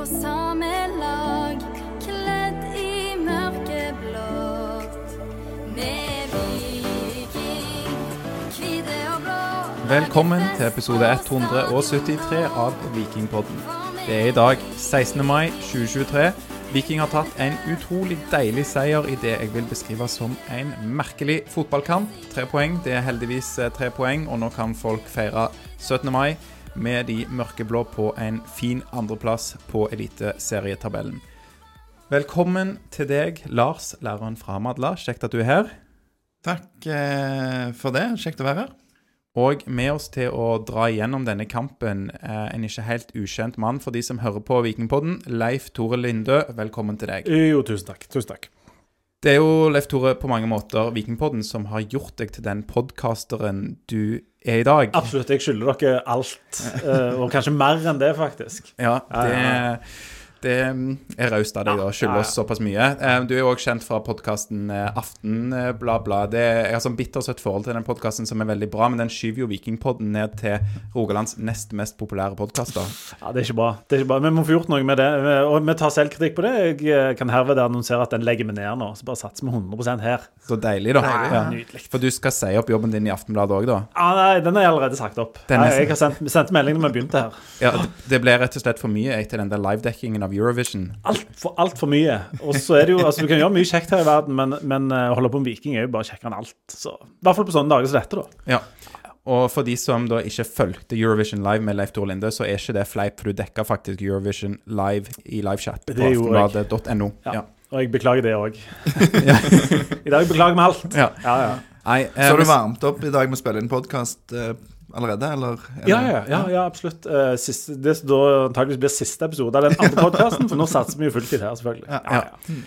på samme lag, kledd i mørkeblått. Med viking, hvite og blå. Velkommen til episode 173 av Vikingpodden. Det er i dag 16. mai 2023. Viking har tatt en utrolig deilig seier i det jeg vil beskrive som en merkelig fotballkamp. Tre poeng, det er heldigvis eh, tre poeng, og nå kan folk feire 17. mai med de mørkeblå på en fin andreplass på eliteserietabellen. Velkommen til deg, Lars, læreren fra Madla. Kjekt at du er her. Takk eh, for det. Kjekt å være her. Og med oss til å dra igjennom denne kampen eh, en ikke helt ukjent mann for de som hører på Vikingpodden, Leif Tore Lindø. Velkommen til deg. Jo, tusen takk. Tusen takk. Det er jo, Leif Tore, på mange måter Vikingpodden som har gjort deg til den podkasteren du er i dag. Absolutt. Jeg skylder dere alt, eh, og kanskje mer enn det, faktisk. Ja, det, det er raust av deg å skylde oss såpass mye. Eh, Du er jo også kjent fra podkasten Aften, eh, bla, bla. Det, jeg har sånn bittersøtt forhold til den podkasten som er veldig bra, men den skyver jo Vikingpodden ned til Rogalands nest mest populære podkaster. Ja, Det er ikke bra. Det er ikke bra. Vi må få gjort noe med det. Og vi tar selvkritikk på det. Jeg eh, kan herved annonsere at den legger vi ned nå. Så bare satser vi 100% her. Så deilig, da. Deilig, Ja. Nydelig. For du skal si opp jobben din i Aftenbladet òg, da? Ja, nei, den er allerede sagt opp. Er- Nei, jeg har sendt, sendt melding når vi begynte her. Ja, det- Det ble rett og slett for mye etter den der livedekkingen av Eurovision. Altfor alt for mye. Og så er det jo, altså Du kan gjøre mye kjekt her i verden, men, men eh, å holde på med Viking er jo bare kjekkere enn alt. Så, I hvert fall på sånne dager som dette, da. Ja. Og for de som da ikke fulgte Eurovision live med Leif Tor Linde, så er ikke det fleip, for du dekka faktisk Eurovision live i livechat på aftenbladet.no. Ja. Ja. Og jeg beklager det òg. I dag beklager vi alt. Ja. Ja, ja. Nei, eh, Så har du varmt opp i dag med å spille inn podkast eh, allerede, eller? Ja, ja, ja, ja absolutt. Eh, siste, det som da antakeligvis blir siste episode av den andre podkasten, for nå satser vi jo fulltid her, selvfølgelig. Ja, ja,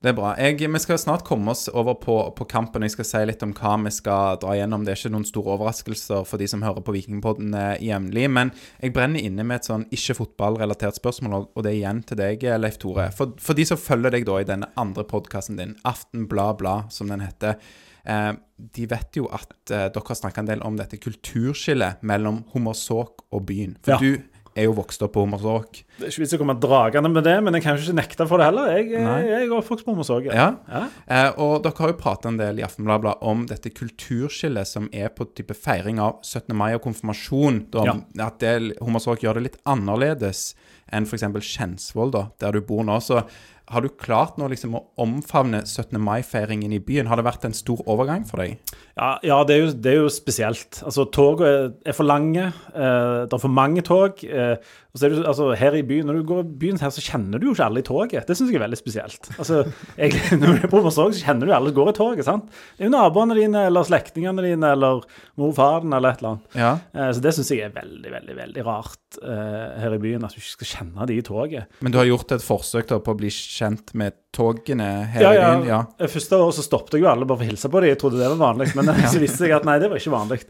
Det er bra. Jeg, vi skal snart komme oss over på, på kampen. Jeg skal si litt om hva vi skal dra gjennom. Det er ikke noen store overraskelser for de som hører på Vikingpodden eh, jevnlig. Men jeg brenner inne med et sånn ikke-fotballrelatert spørsmål, og- og det er igjen til deg, eh, Leif Tore. For, for de som følger deg da i denne andre podkasten din, Aften bla bla, som den heter. Eh, de vet jo at eh, dere har snakka en del om dette kulturskillet mellom Hommersåk og byen. For Ja. du er jo vokst opp på Hommersåk. Det er ikke vits i å komme dragende med det, men jeg kan ikke nekte for det heller. Jeg, jeg, jeg er oppvokst på Hommersåk. Ja. Ja. Eh, og dere har jo prata en del i Aftenbladet om dette kulturskillet som er på type feiring av 17. mai og konfirmasjon. Da, Ja. At det, Hommersåk gjør det litt annerledes enn f.eks. Skjensvoll, da, der du bor nå. Så har du klart nå liksom å omfavne 17. mai-feiringen i byen? Har det vært en stor overgang for deg? Ja, ja det, er jo, det er jo spesielt. Altså, Togene er, er for lange. Eh, det er for mange tog. Eh, og så er det, altså, her i byen, Når du går i byen her, så kjenner du jo ikke alle i toget. Det syns jeg er veldig spesielt. Altså, jeg, Når du er på Hommersåk, så kjenner du alle som går i toget. sant? Det er jo naboene dine, eller slektningene dine, eller mor og faren, eller et eller annet. Ja. Eh, så det syns jeg er veldig, veldig veldig rart eh, her i byen. At du ikke skal kjenne de i toget. Men du har gjort et forsøk da på å bli kjent med togene her Ja, ja. byen? Ja. Eh, Første året så stoppet jeg jo alle bare for å hilse på dem. Jeg trodde det var vanlig, men så viste jeg at nei, det var ikke vanlig.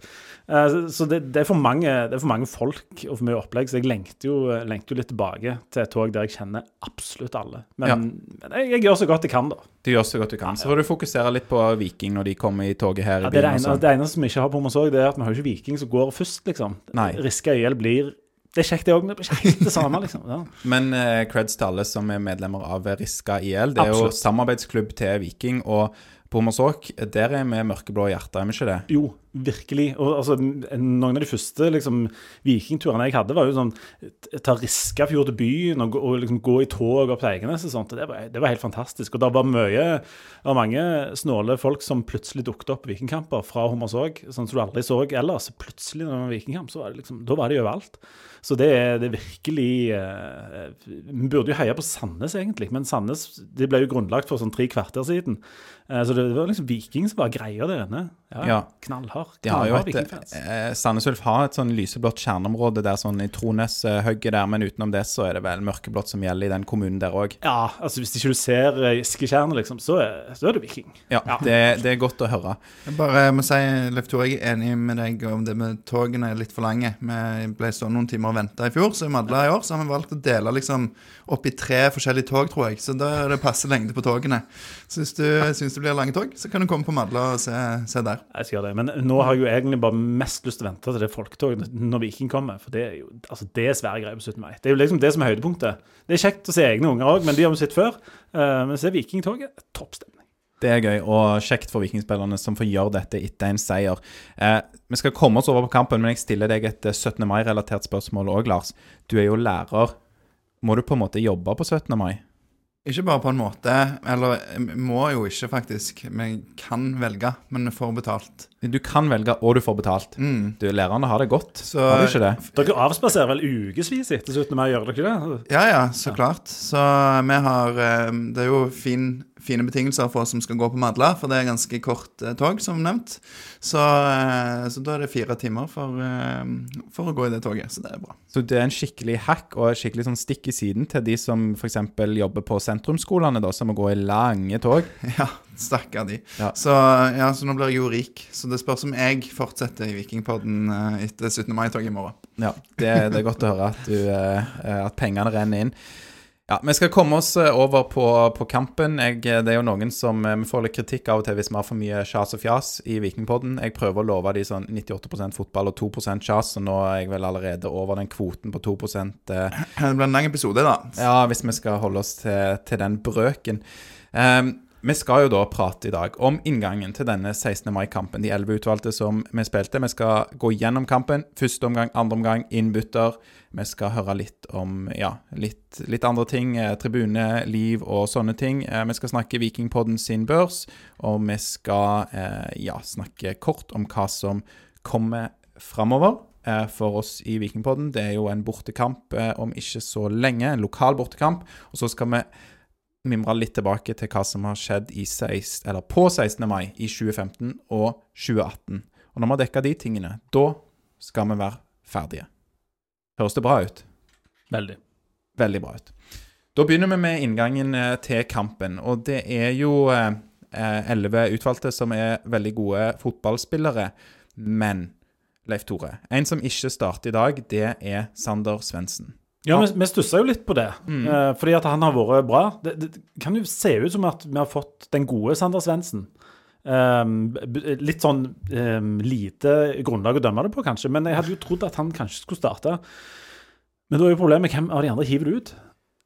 Eh, så- det, det, er mange, det er for mange folk og for mye opplegg, så jeg lengter jo, lengter jo litt tilbake til et tog der jeg kjenner absolutt alle. Men, Ja. men jeg, jeg gjør så godt jeg kan, da. Du gjør så godt du kan. Så får du fokusere litt på Viking når de kommer i toget her i det, det, byen. og ene, det eneste som vi ikke har på Hommersåk, det er at vi har jo ikke Viking som går først, liksom. Nei. Riska IL blir Det er kjekt, det òg, men det blir ikke helt det samme, liksom. Ja. Men eh, creds til alle som er medlemmer av Riska IL. Det er jo samarbeidsklubb til Viking. Og på Hommersåk, der er vi mørkeblå hjerter, er vi ikke det? Jo, virkelig. Og altså, noen av de første liksom, vikingturene jeg hadde, var jo sånn Ta Riskafjord til byen og, og liksom, gå i tog opp til Eigenes og sånt. Det var, det var helt fantastisk. Og det var mye det var mange snåle folk som plutselig dukket opp på vikingkamper fra Hommersåk, sånn som du aldri så ellers. Plutselig når det var vikingkamp, så var det liksom, da var de overalt. Så det er det virkelig eh, Vi burde jo heie på Sandnes, egentlig, men Sandnes det ble jo grunnlagt for sånn tre kvarter siden. Eh, så det var liksom Viking som var greia der inne. Ja, Ja. Knallhard. Har knallhard eh, Sandnes Ulf har et sånn lyseblått kjerneområde der sånn i Trones-hugget der, men utenom det så er det vel mørkeblått som gjelder i den kommunen der òg. Ja, altså hvis ikke du ser eh, Gisketjernet, liksom, så er, så er det Viking. Ja, Det, det er godt å høre. Jeg bare må si, Leif Tore, jeg er enig med deg om det med togene er litt for lange. Vi ble stående noen timer og venta i fjor, så i Madla i år så har vi valgt å dele liksom opp i tre forskjellige tog, tror jeg. Så da er det passe lengde på togene. Så hvis du syns det blir lange tog, så kan du komme på Madla og se, se der. Jeg skal gjøre det. Men nå har jeg jo egentlig bare mest lyst til å vente til det folketoget når Viking kommer. For det er jo altså det er svære greier på 17. mai. Det er jo liksom det som er høydepunktet. Det er kjekt å se egne unger òg, men de har vi sett før. Uh, men se Vikingtoget, topp stemning. Det er gøy og kjekt for vikingspillerne som får gjøre dette etter en seier. Eh, vi skal komme oss over på kampen, men jeg stiller deg et eh, 17. mai-relatert spørsmål òg, Lars. Du er jo lærer. Må du på en måte jobbe på 17. mai? Ikke bare på en måte, eller må jo ikke faktisk. Vi kan velge, men vi får betalt. Du kan velge, og du får betalt. Mm. Du, Lærerne har det godt, Så- har de ikke det? Dere avspaserer vel ukevis etter 17. mai, gjør dere ikke det? Ja, ja, så klart. Så vi har eh, Det er jo fin, fine betingelser for oss som skal gå på Madla, for det er ganske kort eh, tog, som nevnt. Så, eh, så da er det fire timer for, eh, for å gå i det toget, så det er bra. Så det er en skikkelig hack og et skikkelig sånn stikk i siden til de som f.eks. jobber på sentrumsskolene, da, som må gå i lange tog. Ja, stakkar de. Ja. Så, ja, så nå blir jeg jo rik. Så det spørs om jeg fortsetter i Vikingpodden eh, etter 17. mai-toget i morgen. Ja, det, det er godt å høre at, du, eh, at pengene renner inn. Ja, Vi skal komme oss eh, over på, på kampen. Jeg, det er jo noen som eh, Vi får litt kritikk av og til hvis vi har for mye sjas og fjas i Vikingpodden. Jeg prøver å love de sånn 98% fotball og 2% sjas, og nå er jeg vel allerede over den kvoten på 2 eh, Det blir en lang episode, da. Ja, hvis vi skal holde oss til, til den brøken. Ehm, vi skal jo da prate i dag om inngangen til denne 16. mai-kampen. De elleve utvalgte som vi spilte. Vi skal gå gjennom kampen. Første omgang, andre omgang, innbytter. Vi skal høre litt om ja, litt, litt andre ting. Eh, tribune, liv og sånne ting. Eh, vi skal snakke Vikingpodden sin børs, og vi skal eh, ja, snakke kort om hva som kommer framover for oss i Vikingpodden. Det er jo en bortekamp om ikke så lenge, en lokal bortekamp. Og så skal vi mimre litt tilbake til hva som har skjedd i 16, eller på 16. mai i 2015 og 2018. Og når vi har dekka de tingene, da skal vi være ferdige. Høres det bra ut? Veldig. Veldig bra ut. Da begynner vi med inngangen eh, til kampen. Og det er jo elleve utvalgte som er veldig gode fotballspillere. Men Leif Tore, en som ikke starter i dag, det er Sander Svendsen. Ja, vi, vi stussa jo litt på det, Mm. eh, fordi at han har vært bra. Det, det kan jo se ut som at vi har fått den gode Sander Svendsen. Um, litt sånn um, lite grunnlag å dømme det på, kanskje, men jeg hadde jo trodd at han kanskje skulle starte. Men da er jo problemet hvem av de andre hiver det ut?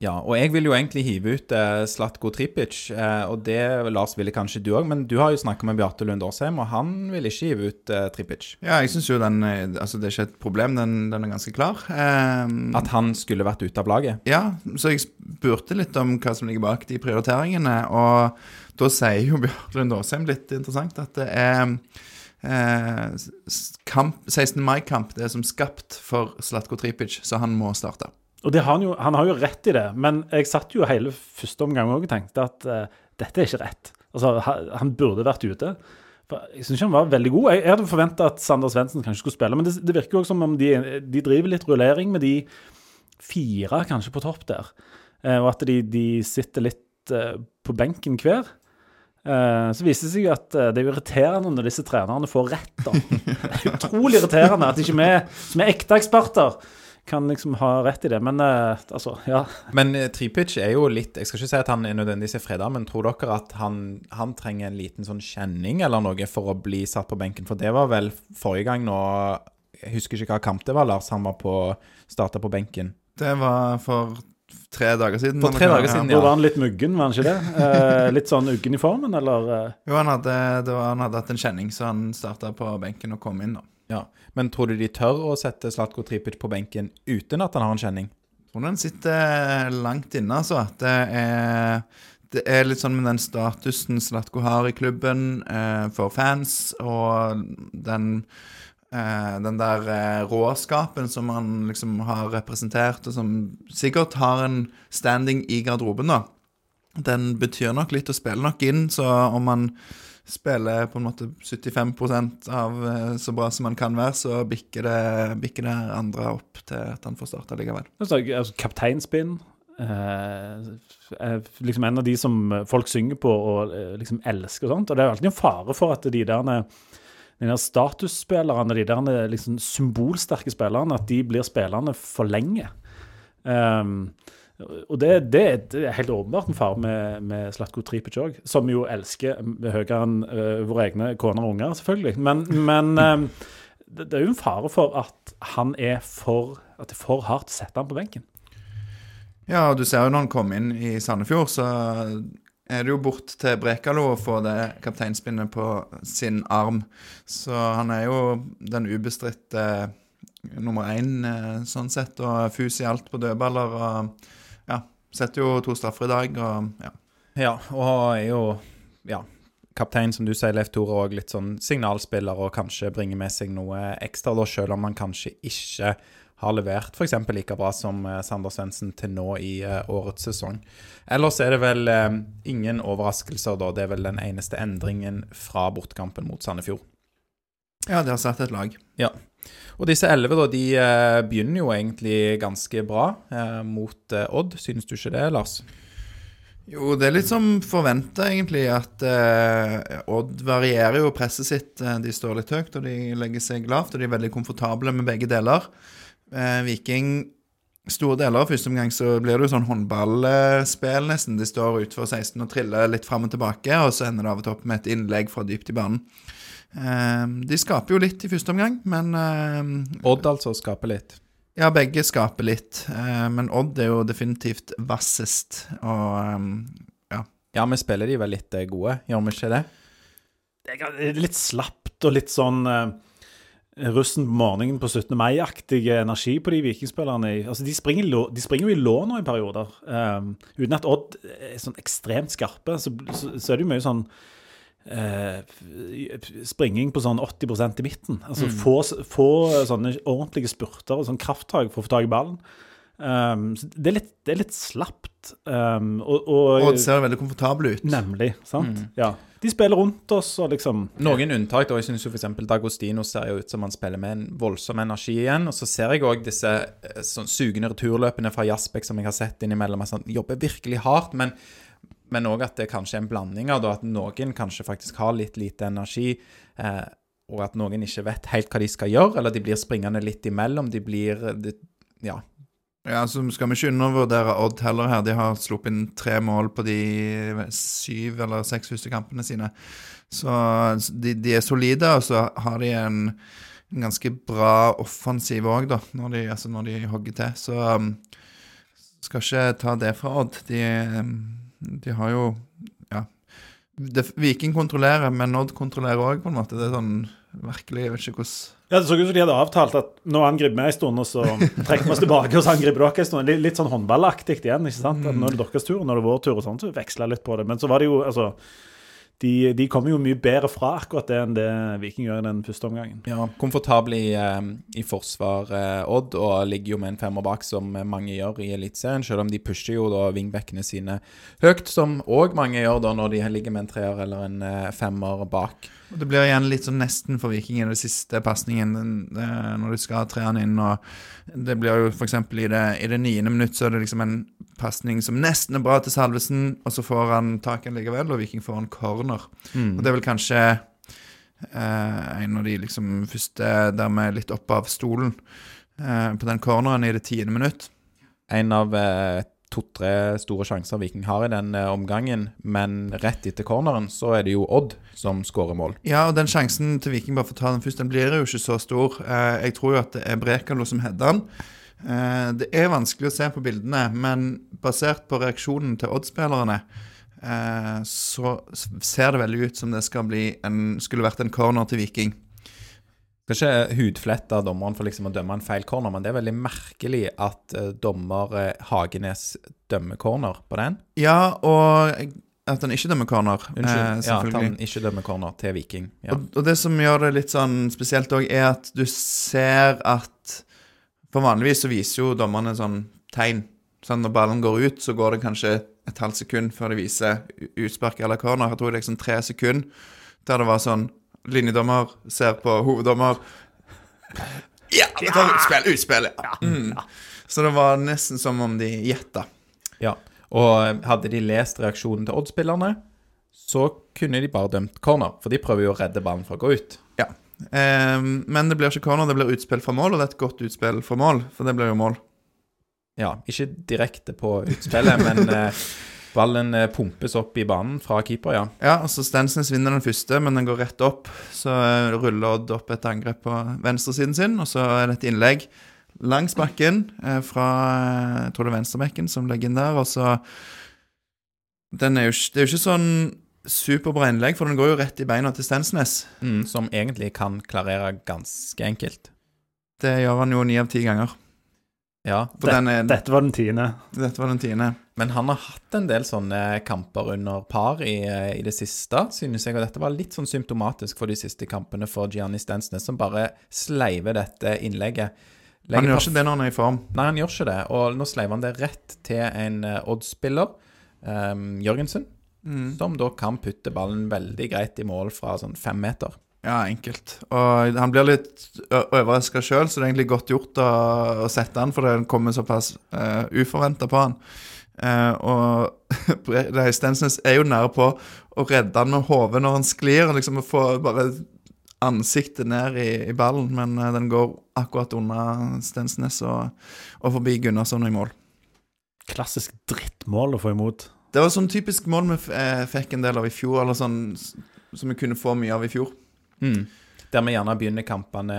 Ja, og jeg vil jo egentlig hive ut eh, Slatko Tripic, eh, og det, Lars, ville kanskje du òg, men du har jo snakka med Bjarte Lund Årsheim, og han vil ikke hive ut eh, Tripic. Ja, jeg syns jo den eh, Altså, det er ikke et problem, den, den er ganske klar. Ehm, At han skulle vært ute av laget. Ja, så jeg spurte litt om hva som ligger bak de prioriteringene, og da sier jo Bjarte Lund Åsheim litt interessant at det er eh, kamp, 16. mai-kamp det er som skapt for Slatko Tripic, så han må starte. Og det har han, jo, han har jo rett i det, men jeg satt jo hele første omgang og tenkte at uh, dette er ikke rett. Altså, han, burde vært ute. For jeg syns han var veldig god. Jeg, jeg hadde forventa at Sander Svendsen kanskje skulle spille, men det, det virker jo som om de, de driver litt rullering med de fire kanskje på topp der, uh, og at de, de sitter litt uh, på benken hver. Så viser det seg at eh, det er jo irriterende når disse trenerne får rett. da. Utrolig irriterende at ikke vi som er ekte eksperter kan liksom ha rett i det. Men eh, altså, ja. Men eh, Tripic er jo litt Jeg skal ikke si at han er nødvendigvis er freda, men tror dere at han, han trenger en liten sånn kjenning eller noe for å bli satt på benken? For det var vel forrige gang nå Jeg husker ikke hva kamp det var, Lars. Han var på starta på benken. Det var for tre dager siden. For tre dager siden, ja. Da var han litt muggen, var han ikke det? Eh, litt sånn uggen i formen, eller? eh? Jo, han hadde, det var, han hadde hatt en kjenning, så han starta på benken og kom inn, da. Ja. Men tror du de tør å sette Slatko Tripic på benken uten at han har en kjenning? Jeg tror den sitter langt inne, altså. At det er, det er litt sånn med den statusen Slatko har i klubben eh, for fans, og den, eh, den der eh, råskapen som han liksom har representert, og som sikkert har en standing i garderoben, da. den betyr nok litt og spiller nok inn, så om man spiller på en måte 75% av eh, så bra som man kan være, så bikker det, bikker det andre opp til at han får starte likevel. Altså, Kapteinspinn. Eh, er liksom en av de som folk synger på og eh, liksom elsker og sånt. Og det er alltid en fare for at de der, de der statusspillerne, de der liksom symbolsterke spillerne, at de blir spillerne for lenge. Um, og det, det, er helt åpenbart en fare med, med Slatko Tripic òg, som jo elsker høyere enn uh, våre egne koner og unger, selvfølgelig. Men, men um, det, det, er jo en fare for at han er for at det er for hardt å sette han på benken. Ja, og du ser jo når han kom inn i Sandefjord, så er det jo bort til Brekalo å få det kapteinspinnet på sin arm. Så han er jo den ubestridte nummer én eh, sånn sett, og fus i alt på dødballer. og setter jo to straffer i dag, og ja. Ja, og er jo ja, kaptein, som du sier, Leif Tore, og litt sånn signalspiller og kanskje bringer med seg noe ekstra, da, selv om man kanskje ikke har levert f.eks. like bra som eh, Sander Svendsen til nå i uh, årets sesong. Ellers er det vel uh, ingen overraskelser, da. Det er vel den eneste endringen fra bortkampen mot Sandefjord. Ja, de har satt et lag. Ja. Og disse elleve eh, begynner jo egentlig ganske bra eh, mot eh, Odd. Synes du ikke det, Lars? Jo, det er litt som forventa, egentlig, at eh, Odd varierer jo presset sitt. Eh, de står litt høyt, og de legger seg lavt, og de er veldig komfortable med begge deler. Viking Store deler av første omgang så blir det jo sånn håndballspill, nesten. De står utenfor 16 og triller litt fram og tilbake, og så ender det av og til opp med et innlegg fra dypt i banen. Ehm, de skaper jo litt i første omgang, men ehm, Odd altså skaper litt? Ja, begge skaper litt. Ehm, men Odd er jo definitivt vassest, og ja. Ja, vi spiller de vel litt eh, gode, gjør vi ikke det? Det er litt slapt og litt sånn uh, russen på morgenen på 17. mai-aktig energi på de vikingspillerne. Altså, de, springer, de springer jo i lå nå i perioder. Um, uten at Odd er sånn ekstremt skarpe, så, så, så er det jo mye sånn Eh, springing på sånn 80% i midten. Altså mm. få, få, sånne ordentlige spurter og sånn krafttak for å få tak i ballen. Um, det, er litt, det, er litt, slapt. Um, og, og, og, det ser veldig komfortable ut. Nemlig. sant? Mm. Ja. De spiller rundt oss og liksom Noen unntak. da, Jeg syns f.eks. Dagostino ser jo ut som han spiller med en voldsom energi igjen. Og så ser jeg òg disse eh, sånn, sugende returløpene fra Jaspek som jeg har sett innimellom. Han jobber virkelig hardt, men men òg at det kanskje er en blanding av at noen kanskje faktisk har litt lite energi, eh, og at noen ikke vet helt hva de skal gjøre, eller de blir springende litt imellom. De blir de, Ja. Ja, så skal vi ikke undervurdere Odd heller her. De har sluppet inn tre mål på de syv eller seks første kampene sine. Så de, de er solide, og så har de en, en ganske bra offensiv òg, da, når de, altså når de hogger til. Så um, skal ikke ta det fra Odd. De um, de har jo Ja. Det, Viking kontrollerer, men Odd kontrollerer òg, på en måte. Det er sånn virkelig Jeg vet ikke hvordan ja, Det så ut som de hadde avtalt at nå angriper vi en stund, og så trekker vi oss tilbake, og så angriper dere en stund. Litt, litt sånn håndballaktig igjen. ikke sant? At nå er det deres tur, og nå er det vår tur, og sånn, så veksla litt på det. Men så var det jo altså de, de kommer jo mye bedre fra akkurat det enn det Viking gjør i den første omgangen. Ja, Komfortable i, eh, i forsvar, eh, Odd, og ligger jo med en femmer bak, som mange gjør i Eliteserien. Selv om de pusher jo da vingbekkene sine høyt, som òg mange gjør da når de ligger med en treer eller en eh, femmer bak. Og Det blir igjen litt sånn nesten for Viking i den siste pasningen når du skal tre han inn. og Det blir jo f.eks. i det, i det niende minutt så er det liksom en pasning som nesten er bra til Salvesen, og så får han taken likevel, og Viking får en corner. Mm. Og det er vel kanskje eh, en av de liksom første der vi er litt oppe av stolen eh, på den corneren i det tiende minutt. En av eh, to-tre store sjanser Viking har i den eh, omgangen, men rett etter corneren så er det jo Odd som skårer mål. Ja, og den sjansen til Viking, bare for å ta den først, den blir jo ikke så stor. Eh, jeg tror jo at det er Brekalo som header den. Eh, det er vanskelig å se på bildene, men basert på reaksjonen til Odd-spillerne, så ser det veldig ut som det en, skulle vært en corner til Viking. Skal ikke hudflette dommeren for liksom å dømme en feil corner, men det er veldig merkelig at uh, dommer Hagenes dømmer corner på den. Ja, og at han ikke dømmer corner. Unnskyld. Eh, ja, at han ikke dømmer corner til Viking. Ja. Og, og, det som gjør det litt sånn spesielt òg, er at du ser at For vanligvis så viser jo dommerne sånn tegn. Sånn, når ballen går ut, så går det kanskje et halvt sekund før de viser utspark eller corner. Jeg tror det er liksom tre sekunder der det var sånn Linjedommer ser på hoveddommer. Ja, vi tar utspill! Utspill! Ja. Mm. Så det var nesten som om de gjetta. Ja. Og hadde de lest reaksjonen til Odd-spillerne, så kunne de bare dømt corner. For de prøver jo å redde ballen fra å gå ut. Ja. Ehm, men det blir ikke corner, det blir utspill fra mål, og det er et godt utspill fra mål, for det blir jo mål. Ja, ikke direkte på utspillet, men eh, ballen eh, pumpes opp i banen fra keeper, ja. Ja, altså Stensnes vinner den første, men den går rett opp. Så eh, ruller Odd opp et angrep på venstresiden sin, og så er det et innlegg langs bakken fra jeg tror det er venstrebekken som legger inn der, og så den er jo, Det er jo ikke sånn superbra innlegg, for den går jo rett i beina til Stensnes. Mm, som egentlig kan klarere ganske enkelt. Det gjør han jo ni av ti ganger. Ja, For den er, Dette var den tiende. dette var den tiende. Men han har hatt en del sånne kamper under par i, eh, i det siste, synes jeg. Og dette var litt sånn symptomatisk for de siste kampene for Gianni Stensnes, som bare sleiver dette innlegget. Han gjør ikke det når han er i form. Nei, han gjør ikke det. Og nå sleiver han det rett til en uh, Odd-spiller, um, Jørgensen, Mm. som da kan putte ballen veldig greit i mål fra sånn fem meter. Ja, enkelt. Og han blir litt overraska sjøl, så det er egentlig godt gjort å, å sette han, for det kommer såpass uh, uforventa på han. Uh, og Stensnes er jo nære på å redde han med hodet når han sklir, og liksom få bare ansiktet ned i, i ballen, men uh, den går akkurat unna Stensnes og, og forbi Gunnarsson i mål. Klassisk drittmål å få imot. Det var sånn typisk mål vi eh, fikk en del av i fjor, eller sånn som vi kunne få mye av i fjor. Mm. Der vi gjerne begynner kampene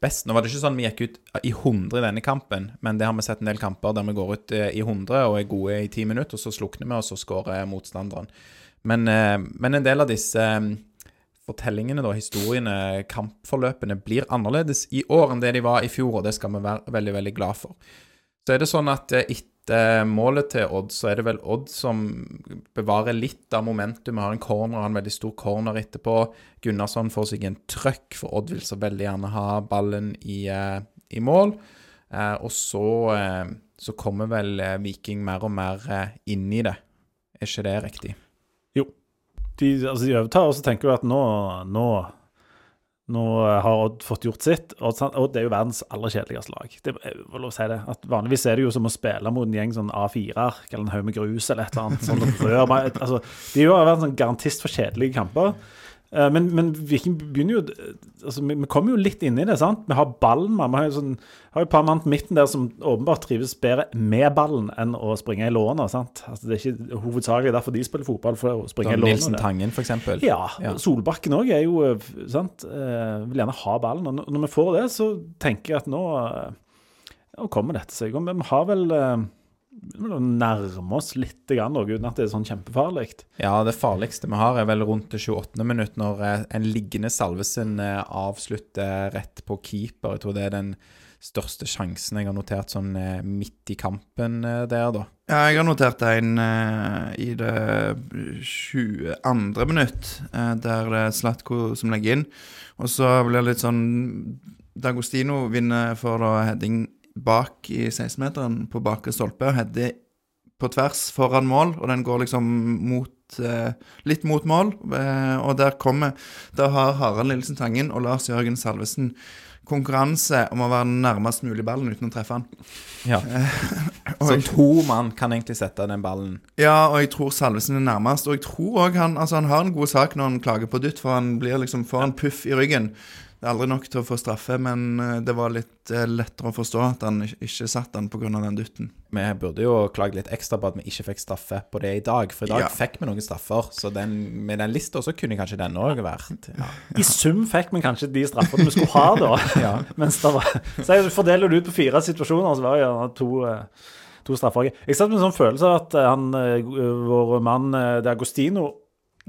best. Nå var det ikke sånn vi gikk ut i 100 i denne kampen, men det har vi sett en del kamper der vi går ut eh, i 100 og er gode i 10 minutter, og så slukner vi, og så skårer motstanderen. Men, eh, men en del av disse eh, fortellingene, da, historiene, kampforløpene, blir annerledes i år enn det de var i fjor, og det skal vi være veldig, veldig glad for. Så er det sånn at eh, etter målet til Odd, så er det vel Odd som bevarer litt av momentum. Har en corner, en veldig stor corner etterpå. Gunnarsson får seg en trøkk, for Odd vil så veldig gjerne ha ballen i, eh, i mål. Eh, og så, eh, så kommer vel eh, Viking mer og mer eh, inn i det. Er ikke det riktig? De, altså, de overtar, og så tenker vi at nå, nå, nå har Odd fått gjort sitt. Odd? Odd er jo verdens aller kjedeligste lag. Det å si det. Vanligvis er det jo som å spille mot en gjeng sånn A4-er, eller en haug med grus eller et eller annet. Sånn altså, de har jo en sånn garantist for kjedelige kamper. Eh, Men, men Viking begynner jo altså, Vi, vi kommer jo litt inn i det. sant? Vi har ballen. man. Vi har jo sånn, har jo et par mann på midten der som åpenbart trives bedre med ballen enn å springe i låna. sant? Altså, det er ikke hovedsakelig derfor de spiller fotball, for å springe i låna. Nilsen. Tangen, for eksempel. Ja, Ja. Solbakken òg er jo eh, sant? Eh, Vil gjerne ha ballen. Og når- vi får det, så tenker jeg at nå, nå kommer dette seg. Og vi har vel nærme oss litt, grann, uten at det er sånn kjempefarlig. Ja, det farligste vi har, er vel rundt det 28. minutt, når eh, en liggende Salvesen eh, avslutter rett på keeper. Jeg tror det er den største sjansen jeg har notert sånn eh, midt i kampen der, da. Ja, jeg har notert en uh, i det 22. minutt, uh, der det er Slatko som legger inn. Og så blir det litt sånn Dagostino vinner for da heading bak i 16-meteren på bakre stolpe. og Header på tvers foran mål, og den går liksom mot eh, litt mot mål. Eh, og der kommer Da har Harald Lillesen Tangen og Lars Jørgen Salvesen konkurranse om å være nærmest mulig ballen uten å treffe han. Ja. Så to mann kan egentlig sette den ballen. Ja, og jeg tror Salvesen er nærmest. Og jeg tror òg han, altså han har en god sak når han klager på dytt, for han blir liksom får en puff i ryggen. Det er aldri nok til å få straffe, men eh, det var litt eh, lettere å forstå at han ikke, satt den pga. den dytten. Vi burde jo klage litt ekstra på at vi ikke fikk straffe på det i dag, for i dag Ja. fikk vi noen straffer. Så den, med den lista så kunne kanskje den òg vært ja. I sum fikk vi kanskje de straffene vi skulle ha, da. Ja. Mens det var, så jeg fordeler det ut på fire situasjoner, så var det gjerne to, eh, to straffer. Jeg satt med en sånn følelse av at han, vår mann D'Agostino, De Agostino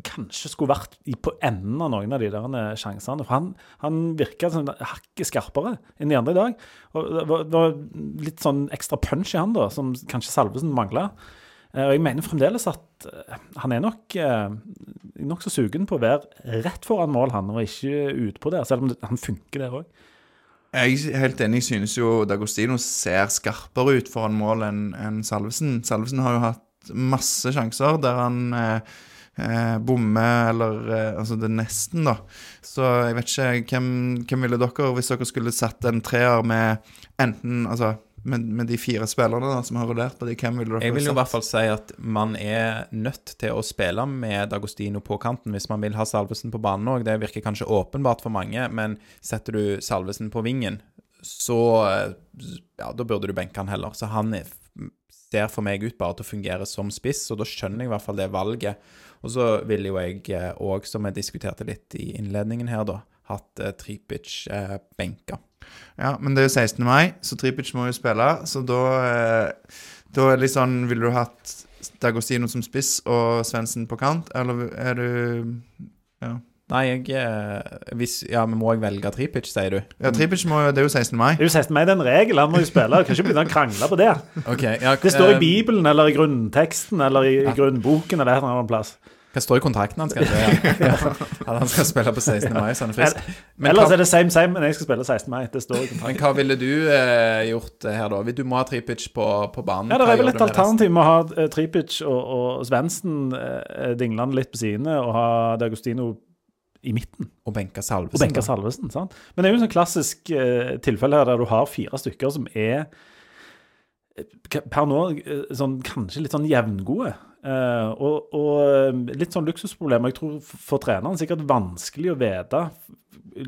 kanskje skulle vært på enden av noen av de der eh, sjansene. For han, han virka sånn hakket skarpere enn de andre i dag. Og det var, litt sånn ekstra punch i han, da, som kanskje Salvesen mangla. Og jeg mener fremdeles at eh, han er nok eh, nokså sugen på å være rett foran mål, han, og ikke utpå der, selv om han funker der òg. Jeg er helt enig, jeg synes jo Dagostino ser skarpere ut foran mål enn Salvesen. Salvesen har jo hatt masse sjanser der han eh, eh, bommer, eller eh, Altså, det er nesten, da. Så jeg vet ikke hvem, hvem ville dere, hvis dere skulle satt en treer med enten Altså med, med de fire spillerne da, som har rullert på de, hvem ville dere Jeg vil jo i hvert fall si at man er nødt til å spille med Dagostino på kanten hvis man vil ha Salvesen på banen òg. Det virker kanskje åpenbart for mange, men setter du Salvesen på vingen, så eh, ja, da burde du benke han heller. Så han er, ser for meg ut bare til å fungere som spiss, og da skjønner jeg i hvert fall det valget. Og så ville jo jeg òg, som jeg diskuterte litt i innledningen her, da, hatt eh, Tripic eh, benka. Ja, men det er jo 16. mai, så Tripic må jo spille. Så da, eh, da er det litt sånn Ville du hatt Dagostino som spiss og Svendsen på kant, eller er du Ja, Nei, jeg eh, hvis, Ja, men må jeg velge Tripic, sier du? ja Tripic må jo Det er jo 16. mai. Det er jo 16. mai, det er en regel. Han må jo spille. Kan ikke begynne å krangle på det. Okay, ja, Det står i eh, Bibelen eller i grunnteksten eller i grunnboken eller et eller annet plass. Hva står i kontrakten hans? kanskje? Ja. Ja. At han skal spille på 16. mai, så han er frisk. Men Ellers hva, er det same same, men jeg skal spille 16. mai. Det står i kontrakten. men hva ville du eh, gjort eh, her, da? Du må ha Tripic på, på banen. Ja, det er vel et alternativ med å ha Tripic og, og Svendsen eh, dinglende litt på sidene, og ha D'Agostino i midten. Og benke Salvesen. Og Benka. Salvesen. sant? Men det er jo en sånn klassisk eh, tilfelle her der du har fire stykker som er eh, per nå eh, sånn, kanskje litt sånn jevngode. Eh, og, og eh, litt sånn luksusproblemer. Jeg tror for treneren sikkert vanskelig å vite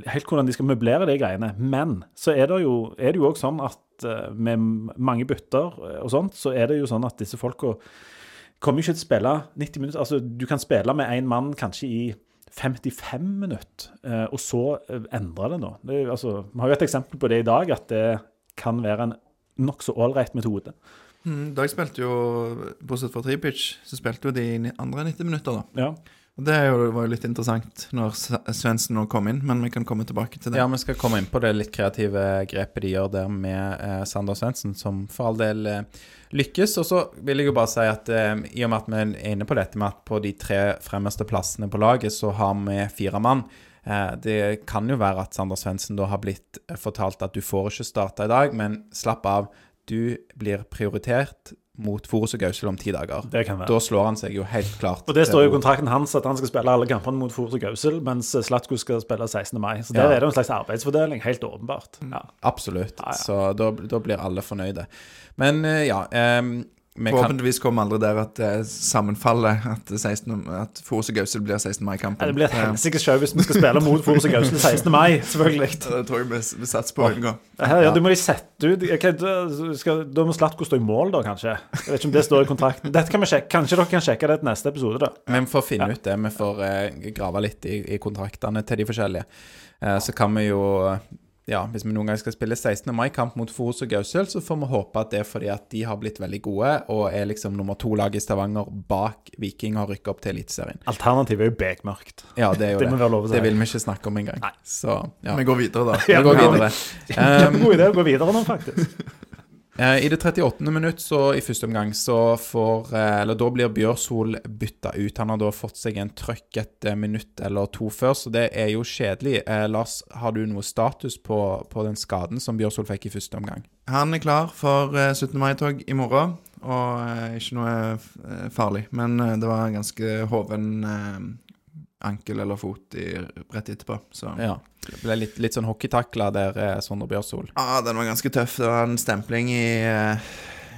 helt hvordan de skal møblere de greiene. Men så er det jo er det jo også sånn at med mange bytter og sånt, så er det jo sånn at disse folka kommer ikke til å spille 90 minutter. Altså, du kan spille med én mann kanskje i 55 minutter, eh, og så endrer det nå. Det altså, vi har jo et eksempel på det i dag, at det kan være en nokså ålreit metode. Mm, Dag spilte jo, bortsett fra tripitch, så spilte jo de andre 90 minutter, da. Ja. Det var jo litt interessant når Svendsen nå kom inn, men vi kan komme tilbake til det. Ja, vi skal komme inn på det litt kreative grepet de gjør der med eh, Sander Svendsen, som for all del eh, lykkes. Og så vil jeg jo bare si at eh, i og med at vi er inne på dette med at på de tre fremmeste plassene på laget så har vi fire mann. Eh, det kan jo være at Sander Svendsen da har blitt eh, fortalt at du får ikke starte i dag, men slapp av. Du blir prioritert mot Forus og Gausel om ti dager. Det kan være. Da slår han seg jo helt klart. Og det står jo i kontrakten hans at han skal spille alle kampene mot Forus og Gausel, mens Slatko skal spille 16. mai. Så der Ja. er det en slags arbeidsfordeling, helt åpenbart. Ja. Absolutt. Ja. Så da, da blir alle fornøyde. Men eh, ja kan, Forhåpentligvis kommer aldri der at det sammenfaller, at, 16, at Forus og Gausel blir 16. mai-kampen. Ja, Det blir et helsikes show hvis vi skal spille mot Forus og Gausel 16. mai, selvfølgelig. Det tror jeg vi, vi satser på unngå. Her, ja, du må de sette ut okay, da, skal, da må Slatko stå i mål, da, kanskje. Jeg vet ikke om det står i kontrakten. Dette kan vi sjekke. Kanskje dere kan sjekke det til neste episode, da. Men for å finne ut det, vi får eh, grave litt i, i kontraktene til de forskjellige. Eh, så kan vi jo ja, Hvis vi noen gang skal spille 16. mai-kamp mot Forus og Gausel, så får vi håpe at det er fordi at de har blitt veldig gode og er liksom nummer to-lag i Stavanger bak Viking og har rykka opp til Eliteserien. Alternativet er jo bekmørkt. Ja, det er jo Det det. Det vil vi ikke snakke om engang. Så ja, Vi går videre, da. vi går videre. Um, Kjempegod idé å gå videre nå, faktisk. Eh, I det 38. minutt, så i første omgang, så får eh, Eller da blir Bjørsol bytta ut. Han har da fått seg en trøkk et eh, minutt eller to før, så det er jo kjedelig. Lars, har du noe status på, på den skaden som Bjørsol fikk i første omgang? Han er klar for eh, 17. mai-tog i morgen, og ikke noe farlig. Men det var en ganske hoven ankel eller fot i, rett etterpå. Så Ja. Det ble litt, litt sånn hockeytakla der, eh, Sondre Bjørsol. ah, den var ganske tøff. Det var en stempling i, eh,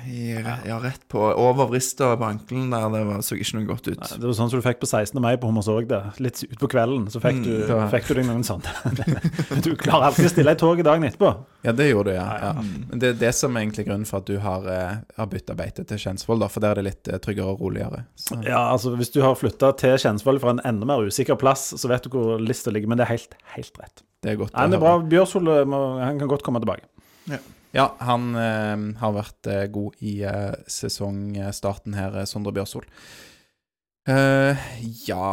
i Ja, rett på over vrista på ankelen der. Det var, så ikke noe godt ut. Det var sånn som du fikk på 16. mai på Hommersåk. Litt utpå kvelden så fikk du, mm, fikk du deg noen sånne. du klarer alltid å stille i toget dagen etterpå. Ja, det gjorde du, ja. ja. Men det er det som er egentlig grunnen for at du har, eh, har bytta beite til Kjensvoll, da, for der er det litt eh, tryggere og roligere. Så. Ja, altså Hvis du har flytta til Kjensvoll fra en enda mer usikker plass, så vet du hvor lista ligger. Men det er helt, helt rett. Det er godt Nei, å det er bra. han kan godt komme tilbake. Ja, han eh, har vært eh, god i eh, sesongstarten her, eh, Sondre Bjørsol. Eh, ja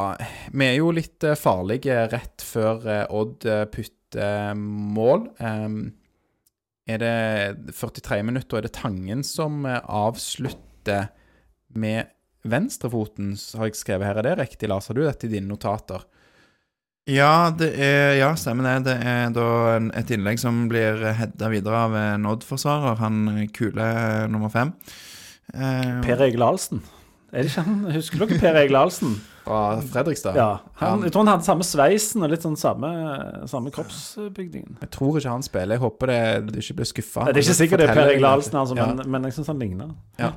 Vi er jo litt eh, farlige rett før Odd putter mål. Er det 43 minutter, og er det Tangen som avslutter med venstrefoten, har jeg skrevet her. Er det riktig, Lars? Har du dette i dine notater? Ja, det er, ja, stemmer det. Det er da et innlegg som blir hedda videre av en Odd-forsvarer. Han kule nummer fem. Eh, Per Egil Ahlsen. Er det ikke han? Husker dere Per Egil Ahlsen? Fra Fredrikstad. Ja. Han, jeg tror han hadde samme sveisen og litt sånn samme, samme kroppsbygningen. Jeg tror ikke han spiller. Jeg håper det, du ikke blir skuffa. Det er ikke sikkert det er Per Egil Ahlsen, altså, Ja. men, men jeg syns han ligner. Ja.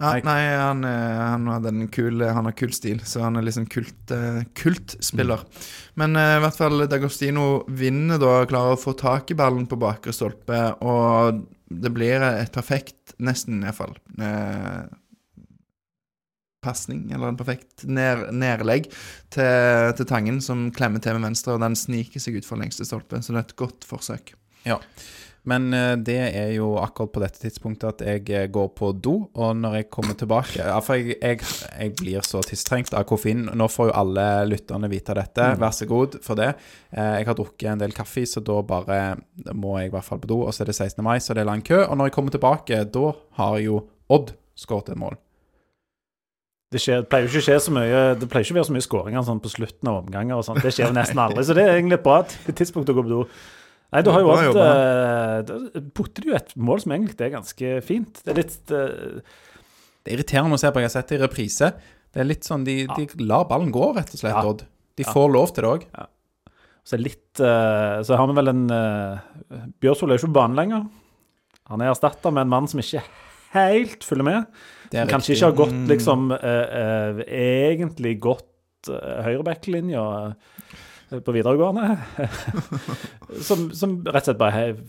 Ja, Nei. han, eh, han, hadde en kul, han har kul stil, så han er liksom kult, kultspiller. Mm. Men eh, i hvert fall D'Agostino vinner da, klarer å få tak i ballen på bakre stolpe, og det blir et perfekt, nesten iallfall, eh, pasning, eller en perfekt ned, nedlegg til, til Tangen, som klemmer til med venstre, og den sniker seg utfor lengste stolpe, så det er et godt forsøk. Ja. Men eh, det er jo akkurat på dette tidspunktet at jeg eh, går på do, og når jeg kommer tilbake For jeg, jeg, jeg blir så tisstrengt av koffein. Nå får jo alle lytterne vite dette. Vær så god for det. Eh, Jeg har drukket en del kaffe, så da bare må jeg i hvert fall på do. Og så er det 16. mai, så det er lang kø. Og når jeg kommer tilbake, da har jo Odd skåret et mål. Det, skjer, det pleier jo ikke å skje så mye Det pleier ikke å være så mye skåringer sånn på slutten av omganger. og sånt. Det skjer jo nesten aldri, så det er egentlig et bra tidspunkt å gå på do. Nei, du har jo jobba. eh, Da putter du jo et mål som egentlig er ganske fint. Det er litt uh... Det er irriterende å se på. Jeg har sett det i reprise. Det er litt sånn, De, de lar ballen gå, rett og slett, Ja. Odd. De får lov til det òg. Så litt uh, Så har vi vel en uh, Bjørsvold er jo ikke på banen lenger. Han er erstatta med en mann som ikke helt følger med. Det Som kanskje ikke har gått liksom uh, Egentlig gått uh, høyreback-linja på videregående. som, som rett og slett bare er,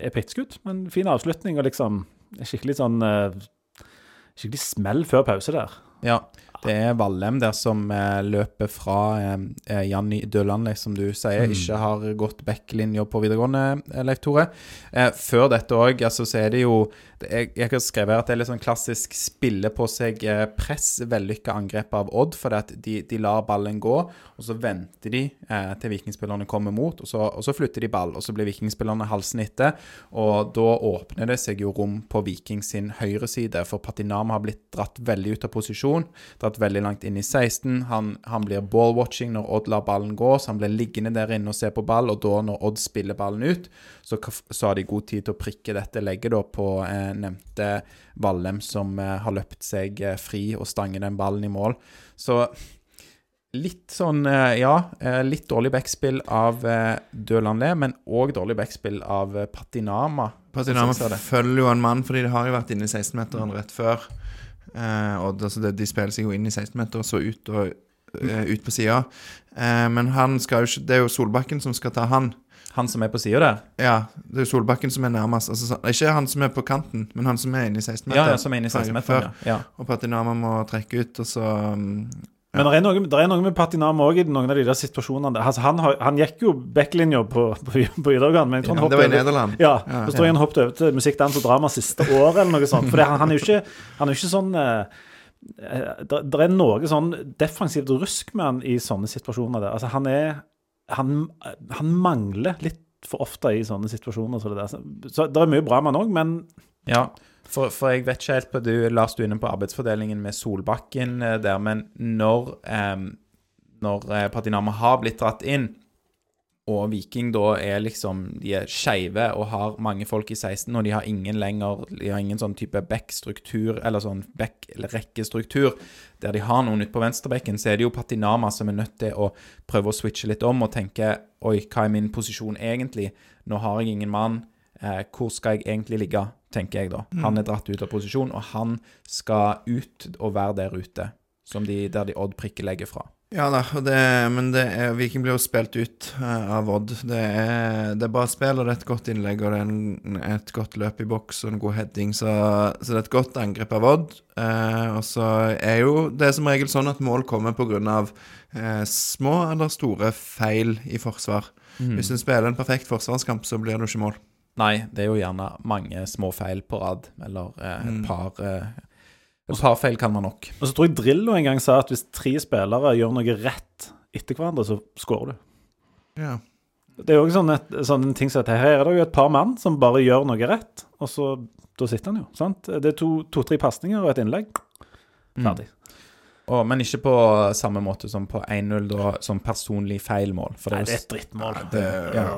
er pittskudd. Men fin avslutning og liksom skikkelig sånn eh, Skikkelig smell før pause der. Ja, det er Vallem der som eh, løper fra eh, eh, Janni Døland, som du sier, ikke har gått backlinja på videregående, eh, Leif Tore. Eh, før dette òg, altså, så er det jo det, jeg, jeg har skrevet her at det er litt sånn klassisk spille på seg eh, press, vellykka angrep av Odd, fordi at de, de lar ballen gå, og så venter de eh, til vikingspillerne kommer mot, og så, og så flytter de ball, og så blir vikingspillerne halsen etter, og da åpner det seg jo rom på Viking sin høyre side, for Patinama har blitt dratt veldig ut av posisjon, dratt veldig langt inn i 16, han, han blir ball-watching når Odd lar ballen gå, så han blir liggende der inne og se på ball, og da når Odd spiller ballen ut, så, så har de god tid til å prikke dette legget da på eh, nevnte Vallem som eh, har løpt seg eh, fri og stanger den ballen i mål. Så litt sånn, eh, ja, eh, litt dårlig backspill av eh, Dølandle, men òg dårlig backspill av Patinama. Patinama følger jo en mann, fordi det har jo vært inne i 16-meteren rett før. Eh, og altså det, de spiller seg jo inn i 16-meter og så ut, og, eh, ut på sida. Eh, men han skal jo ikke Det er jo Solbakken som skal ta han. Han som er på sida der? Ja, det er jo Solbakken som er nærmest. Altså, ikke han som er på kanten, men han som er inne i 16-meteren. Ja, ja, som er inne i 16-meteren. Ja. Ja. Og Patinama må trekke ut, og så um, Men det er noe, det er noe med Patinama òg i noen av de der situasjonene. Altså, han, har, han gikk jo backlinja på, på, på videregående, men jeg tror han Det var i over- Nederland. Ja, Ja. så tror jeg han hoppet over til musikk, dans og drama siste året, eller noe sånt. For det, han, han er jo ikke, han er ikke sånn eh, det, det er noe sånn defensivt rusk med han i sånne situasjoner der. Altså, han er Han, han mangler litt for ofte i sånne situasjoner. Så det, der. Så, så det er mye bra med han òg, men Ja, for, for jeg vet ikke helt på du, Lars, du er inne på arbeidsfordelingen med Solbakken eh, der, men når, eh, når Patinama har blitt dratt inn, og Viking da er liksom De er skeive og har mange folk i 16, og de har ingen lenger De har ingen sånn type back-struktur, eller sånn back-rekkestruktur, der de har noen ute på venstrebekken, så er det jo Patinama som er nødt til å prøve å switche litt om og tenke Oi, hva er min posisjon egentlig? Nå har jeg ingen mann. Eh, hvor skal jeg egentlig ligge, tenker jeg da. Han er dratt ut av posisjon, og han skal ut og være der ute, som de, der de Odd prikker legger fra. Ja da, det, men det er, Viking blir jo spilt ut uh, av Odd. Det er, det er bare spill, og det er et godt innlegg, og det er en, et godt løp i boks og en god heading, så, så det er et godt angrep av Odd. Uh, og så er jo det som regel sånn at mål kommer pga. Uh, små eller store feil i forsvar. Hvis du spiller en perfekt forsvarskamp, så blir det ikke mål. Nei, det er jo gjerne mange små feil på rad, eller eh, et par eh, Et par feil kan man nok. Og så tror jeg Drillo en gang sa at hvis tre spillere gjør noe rett etter hverandre, så scorer du. Ja. Det er jo også sånn et, sånn en ting som at her er det jo et par mann som bare gjør noe rett, og så da sitter han jo. sant? Det er to-tre to, pasninger og et innlegg. Ferdig. Og, men ikke på samme måte som på 1-0, da, som personlig feilmål. For Nei, det er et drittmål. Det, Ja.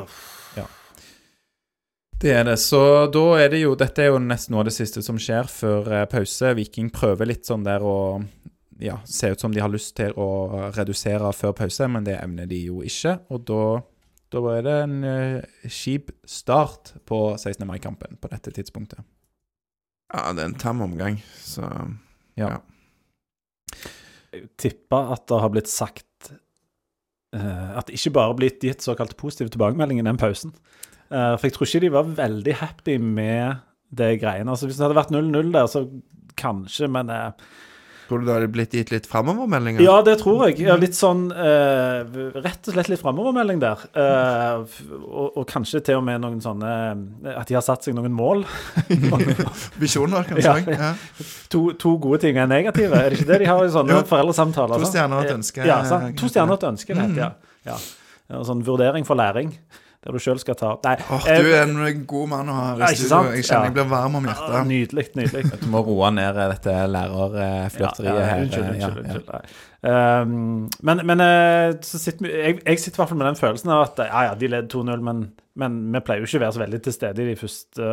Det er det. Så da er det jo Dette er jo nesten noe av det siste som skjer før eh, pause. Viking prøver litt sånn der å ja, se ut som de har lyst til å redusere før pause, men det evner de jo ikke. Og da, da er det en eh, kjip start på 16. mai-kampen på dette tidspunktet. Ja, det er en tam omgang, så Ja. Jeg tipper at det har blitt sagt uh, At det ikke bare har blitt gitt såkalt positive tilbakemeldinger i den pausen. Eh, for jeg tror ikke de var veldig happy med det greiene. Altså Hvis det hadde vært 0-0 der, så kanskje, men eh, Tror du det hadde blitt gitt litt framovermeldinger? Ja, det tror jeg. Litt sånn eh, Rett og slett litt framovermelding der. Eh, og, og kanskje til og med noen sånne At de har satt seg noen mål. Visjoner, kanskje? Ja? Ja. to, to gode ting er negative. Er det ikke det de har i sånne Jo. foreldresamtaler? To stjerner og et ønske, Ja, sant? To stjerner og et ønske, det heter ja. ja. ja. Sånn vurdering for læring, der du sjøl skal ta Nei. Eh, du er en god mann å ha Ja, i studio. Jeg kjenner Ja. jeg blir varm om ah, hjertet. Nydelig, nydelig. Du må roe ned eh, dette lærerflørteriet Ja, ja, her. Unnskyld, ja, unnskyld. ja. unnskyld. Nei. Um, men men eh, så sitter, jeg, jeg sitter i hvert fall med den følelsen av at ja, ja, de leder 2-0, men, men vi pleier jo ikke å være så veldig til stede i de første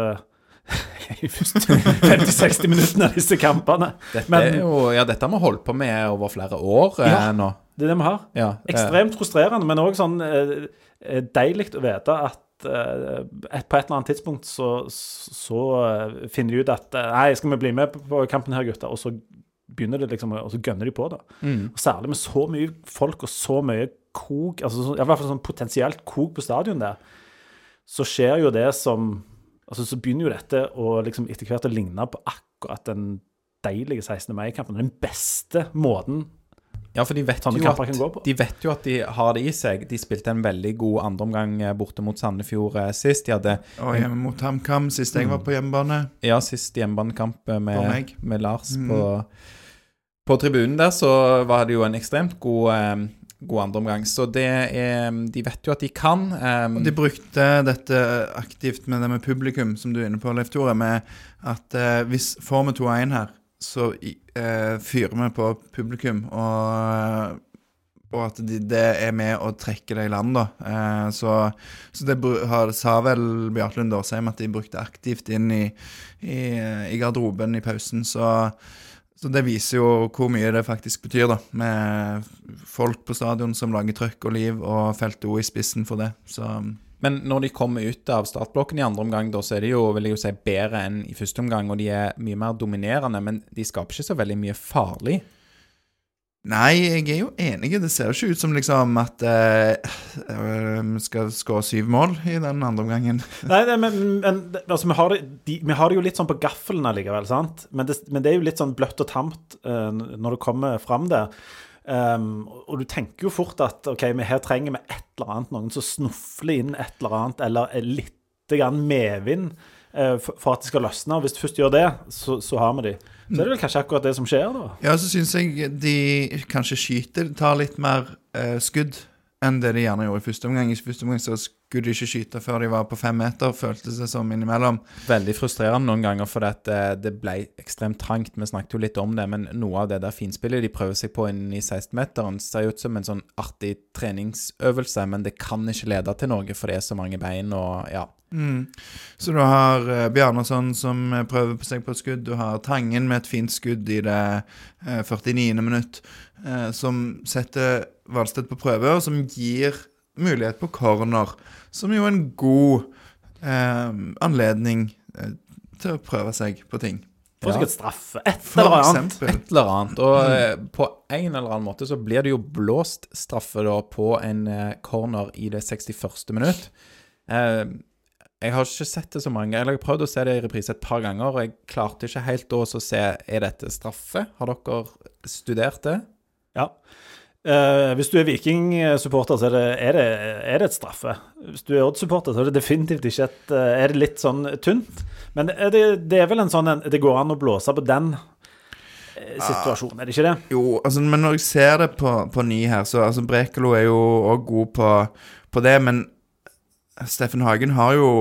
i første 50-60 minuttene av disse kampene. Dette, Men- er jo, ja, dette har vi holdt på med over flere år eh, Ja. nå. Det er det vi har. Ja, Ekstremt frustrerende, men òg sånn eh, deilig å vite at eh, på et eller annet tidspunkt så, så eh, finner de ut at eh, Nei, skal vi bli med på, på kampen her, gutter? Og så begynner det liksom, og så gønner de på, da. mm. Og særlig med så mye folk og så mye kok, altså i hvert fall sånn potensielt kok på stadion der, så skjer jo det som Altså så begynner jo dette å liksom etter hvert å ligne på akkurat den deilige 16. mai-kampen. Den beste måten ja, for de vet, jo at, de vet jo at de har det i seg. De spilte en veldig god andreomgang eh, borte mot Sandefjord eh, sist. De hadde Og hjemme mot HamKam sist jeg var på hjemmebane. Ja, sist hjemmebanekamp eh, med, med Lars Mm. på, på tribunen der, så var det jo en ekstremt god, eh, god andreomgang. Så det er De vet jo at de kan. Um, Og de brukte dette aktivt med det med publikum, som du er inne på, Leif Tore, med at uh, hvis får vi 2-1 her, så eh, fyrer vi på publikum, og, og at de, det er med å trekke det i land, da. Eh, så, så det har, sa vel Bjarte Lund Årsheim at de brukte aktivt inn i, i, i garderoben i pausen, så så det viser jo hvor mye det faktisk betyr, da. Med folk på stadion som lager trøkk og liv, og Felt O i spissen for det. Så Men når de kommer ut av startblokken i andre omgang, da, så er de jo vil jeg jo si, bedre enn i første omgang, og de er mye mer dominerende, men de skaper ikke så veldig mye farlig. Nei, jeg er jo enig. Det ser jo ikke ut som liksom at vi uh, vi skal skåre syv mål i den andre omgangen. Nei, nei men, men altså, vi, har det, de, vi har det jo litt sånn på gaffelen allikevel, sant? Men det, men det er jo litt sånn bløtt og tamt uh, når det kommer fram der. Um, og du tenker jo fort at ok, vi her trenger vi et eller annet, noen som snufler inn et eller annet, eller er litt medvind uh, for at det skal løsne. Og hvis du først gjør det, så, så har vi de. Så er det vel kanskje akkurat det som skjer, da. Ja, så syns jeg de kanskje skyter, tar litt mer uh, skudd enn det de gjerne gjorde i første omgang. I første omgang så skulle de ikke skyte før de var på fem meter, føltes det som innimellom. Veldig frustrerende noen ganger, for at eh, det ble ekstremt trangt. Vi snakket jo litt om det, men noe av det der finspillet de prøver seg på inn i 16-meteren, ser ut som en sånn artig treningsøvelse, men det kan ikke lede til noe, for det er så mange bein og ja. Mm. Så du har uh, Bjarnason som eh, prøver på seg på et skudd. Du har Tangen med et fint skudd i det eh, 49. minutt, som setter Valstedt på prøve, og som gir mulighet på corner. Som jo er en god eh, anledning eh, til å prøve seg på ting. Får sikkert straffe. Et For eller annet. eksempel. Et eller annet. Og eh, på en eller annen måte så blir det jo blåst straffe da på en eh, corner i det 61. minutt. Eh, jeg har ikke sett det så mange Eller jeg har prøvd å se det i reprise et par ganger, og jeg klarte ikke helt da å se Er dette straffe. Har dere studert det? Ja. Eh, hvis du er Viking-supporter, så er det, er, det, er det et straffe. Hvis du er Odd-supporter, så er det definitivt ikke et eh, Er det litt sånn tynt? Men er det, det er vel en sånn en, Det går an å blåse på den eh, situasjonen, er det ikke det? Jo, altså, men når jeg ser det på, på ny her, så altså, Brekalo er jo òg god på, på det, men Steffen Hagen har jo,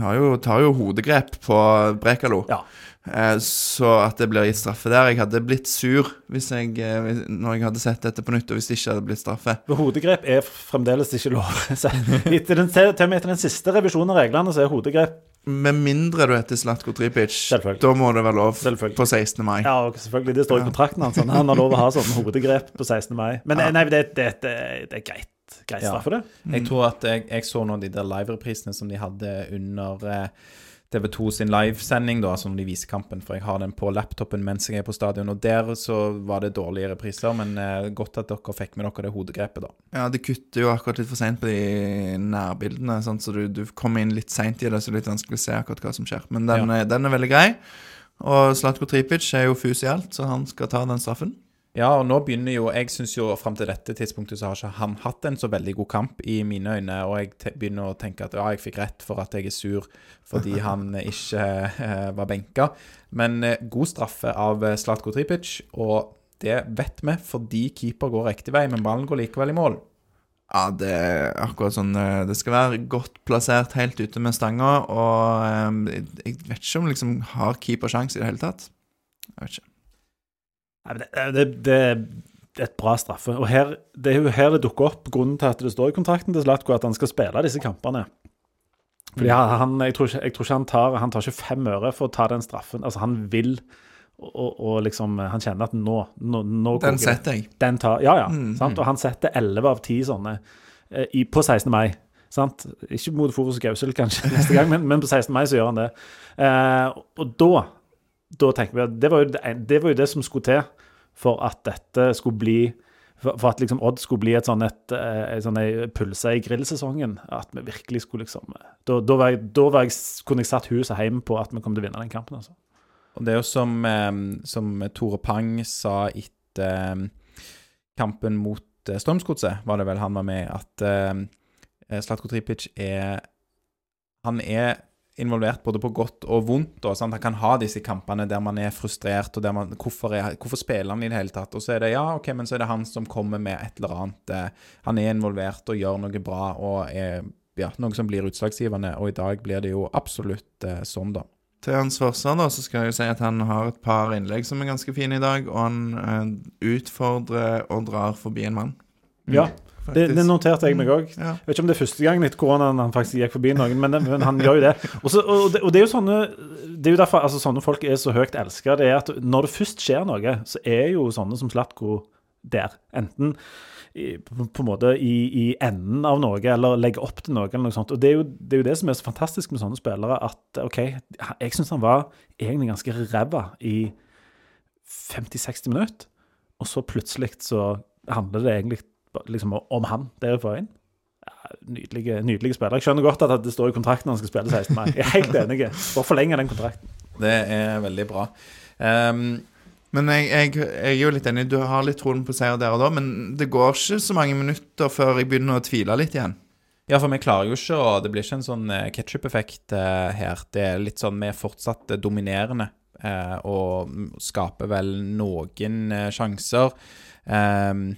har jo tar jo hodegrep på Brekalo. Ja. Eh, så at det blir gitt straffe der Jeg hadde blitt sur hvis jeg, eh, når jeg hadde sett dette på nytt, og hvis det ikke hadde blitt straffe. For hodegrep er fremdeles ikke lov. Etter den, til og med etter den siste revisjonen av reglene, så er hodegrep Med mindre du heter Slatko Tripic, da må det være lov på 16. mai. Ja, og selvfølgelig. Det står i kontrakten hans. Han har lov å ha sånne hodegrep på 16. mai. Men nei, det, det, det, det er greit. Greit Ja. straffe, det. Jeg tror at jeg, jeg så nå de der live-reprisene som de hadde under eh, TV2 sin livesending, da, som de viser kampen, for jeg har den på laptopen mens jeg er på stadion. Og der så var det dårlige repriser, men eh, godt at dere fikk med dere det hodegrepet, da. Ja, det kutter jo akkurat litt for seint på de nærbildene, sant? så du, du kommer inn litt seint i det, så det er litt vanskelig å se akkurat hva som skjer. Men den, ja. den er veldig grei. Og Slatko Tripic er jo fus i alt, så han skal ta den straffen. Ja, og nå begynner jo Jeg syns jo fram til dette tidspunktet så har ikke han hatt en så veldig god kamp i mine øyne, og jeg begynner å tenke at ja, jeg fikk rett for at jeg er sur fordi han ikke eh, var benka. Men eh, god straffe av eh, Slatko Tripic, og det vet vi fordi keeper går riktig vei, men ballen går likevel i mål. Ja, det er akkurat sånn eh, Det skal være godt plassert helt ute med stanga, og eh, jeg vet ikke om liksom har keeper sjanse i det hele tatt. Jeg vet ikke. Det, det, det, det er et bra straffe. Og her, det er jo her det dukker opp grunnen til at det står i kontrakten til Zlatko at han skal spille disse kampene. Fordi han, han- jeg, tror ikke, jeg tror ikke han tar Han tar ikke fem øre for å ta den straffen. Altså, han vil og, og, liksom Han kjenner at nå, nå, nå Den setter jeg. Den tar, ja, ja. Mm, sant? Og han setter 11 av 10 sånne eh, i, på 16. mai. Sant? Ikke mot Forus Gausel kanskje neste gang, men, men på 16. mai så gjør han det. Eh, og da, da tenker vi at det var, det, det var jo det som skulle til for at dette skulle bli for, at liksom Odd skulle bli et sånn et, et, en sånn ei pølse i grillsesongen. At vi virkelig skulle liksom eh, Da, da, var jeg, da var jeg, kunne jeg satt huset hjemme på at vi kom til å vinne den kampen. altså. Og det er jo som, eh, som Tore Pang sa etter eh, kampen mot eh, Strømsgodset, var det vel han var med, at eh, Slatko Tripic er Han er involvert både på godt og vondt. Og, sant? Han kan ha disse kampene der man er frustrert, og der man hvorfor, er, hvorfor spiller han i det hele tatt? Og så er det ja, ok, men så er det han som kommer med et eller annet. eh, Han er involvert og gjør noe bra og er ja, noe som blir utslagsgivende. Og i dag blir det jo absolutt eh, sånn, da. Til hans forsvar da, så skal jeg jo si at han har et par innlegg som er ganske fine i dag, og han eh, utfordrer og drar forbi en mann. Ja, det, det noterte jeg meg òg. Ja. Jeg vet ikke om det er første gangen etter koronaen han faktisk gikk forbi noen, men, men han gjør jo det. Også, og, det. og det er jo sånne Det er jo derfor altså, sånne folk er så høyt elska. Det er at når det først skjer noe, så er jo sånne som Slatko der. Enten i, på, på en måte i, i enden av noe, eller legge opp til noe, eller noe sånt. Og det er, jo, det er jo det som er så fantastisk med sånne spillere, at OK, jeg syns han var egentlig ganske ræva i 50-60 minutter, og så plutselig så handler det egentlig liksom om han der i forveien. Ja, nydelige, nydelige spillere. Jeg skjønner godt at det står i kontrakten han skal spille 16. mai. Jeg er helt enig. Bare forlenge den kontrakten. Det er veldig bra. Um, Men jeg, jeg, jeg er jo litt enig, du har litt troen på seier der og da, men det går ikke så mange minutter før jeg begynner å tvile litt igjen. Ja, for vi klarer jo ikke og Det blir ikke en sånn eh, ketsjup-effekt eh, her. Det er litt sånn vi er fortsatt eh, dominerende eh, og skaper vel noen eh, sjanser. Ehm,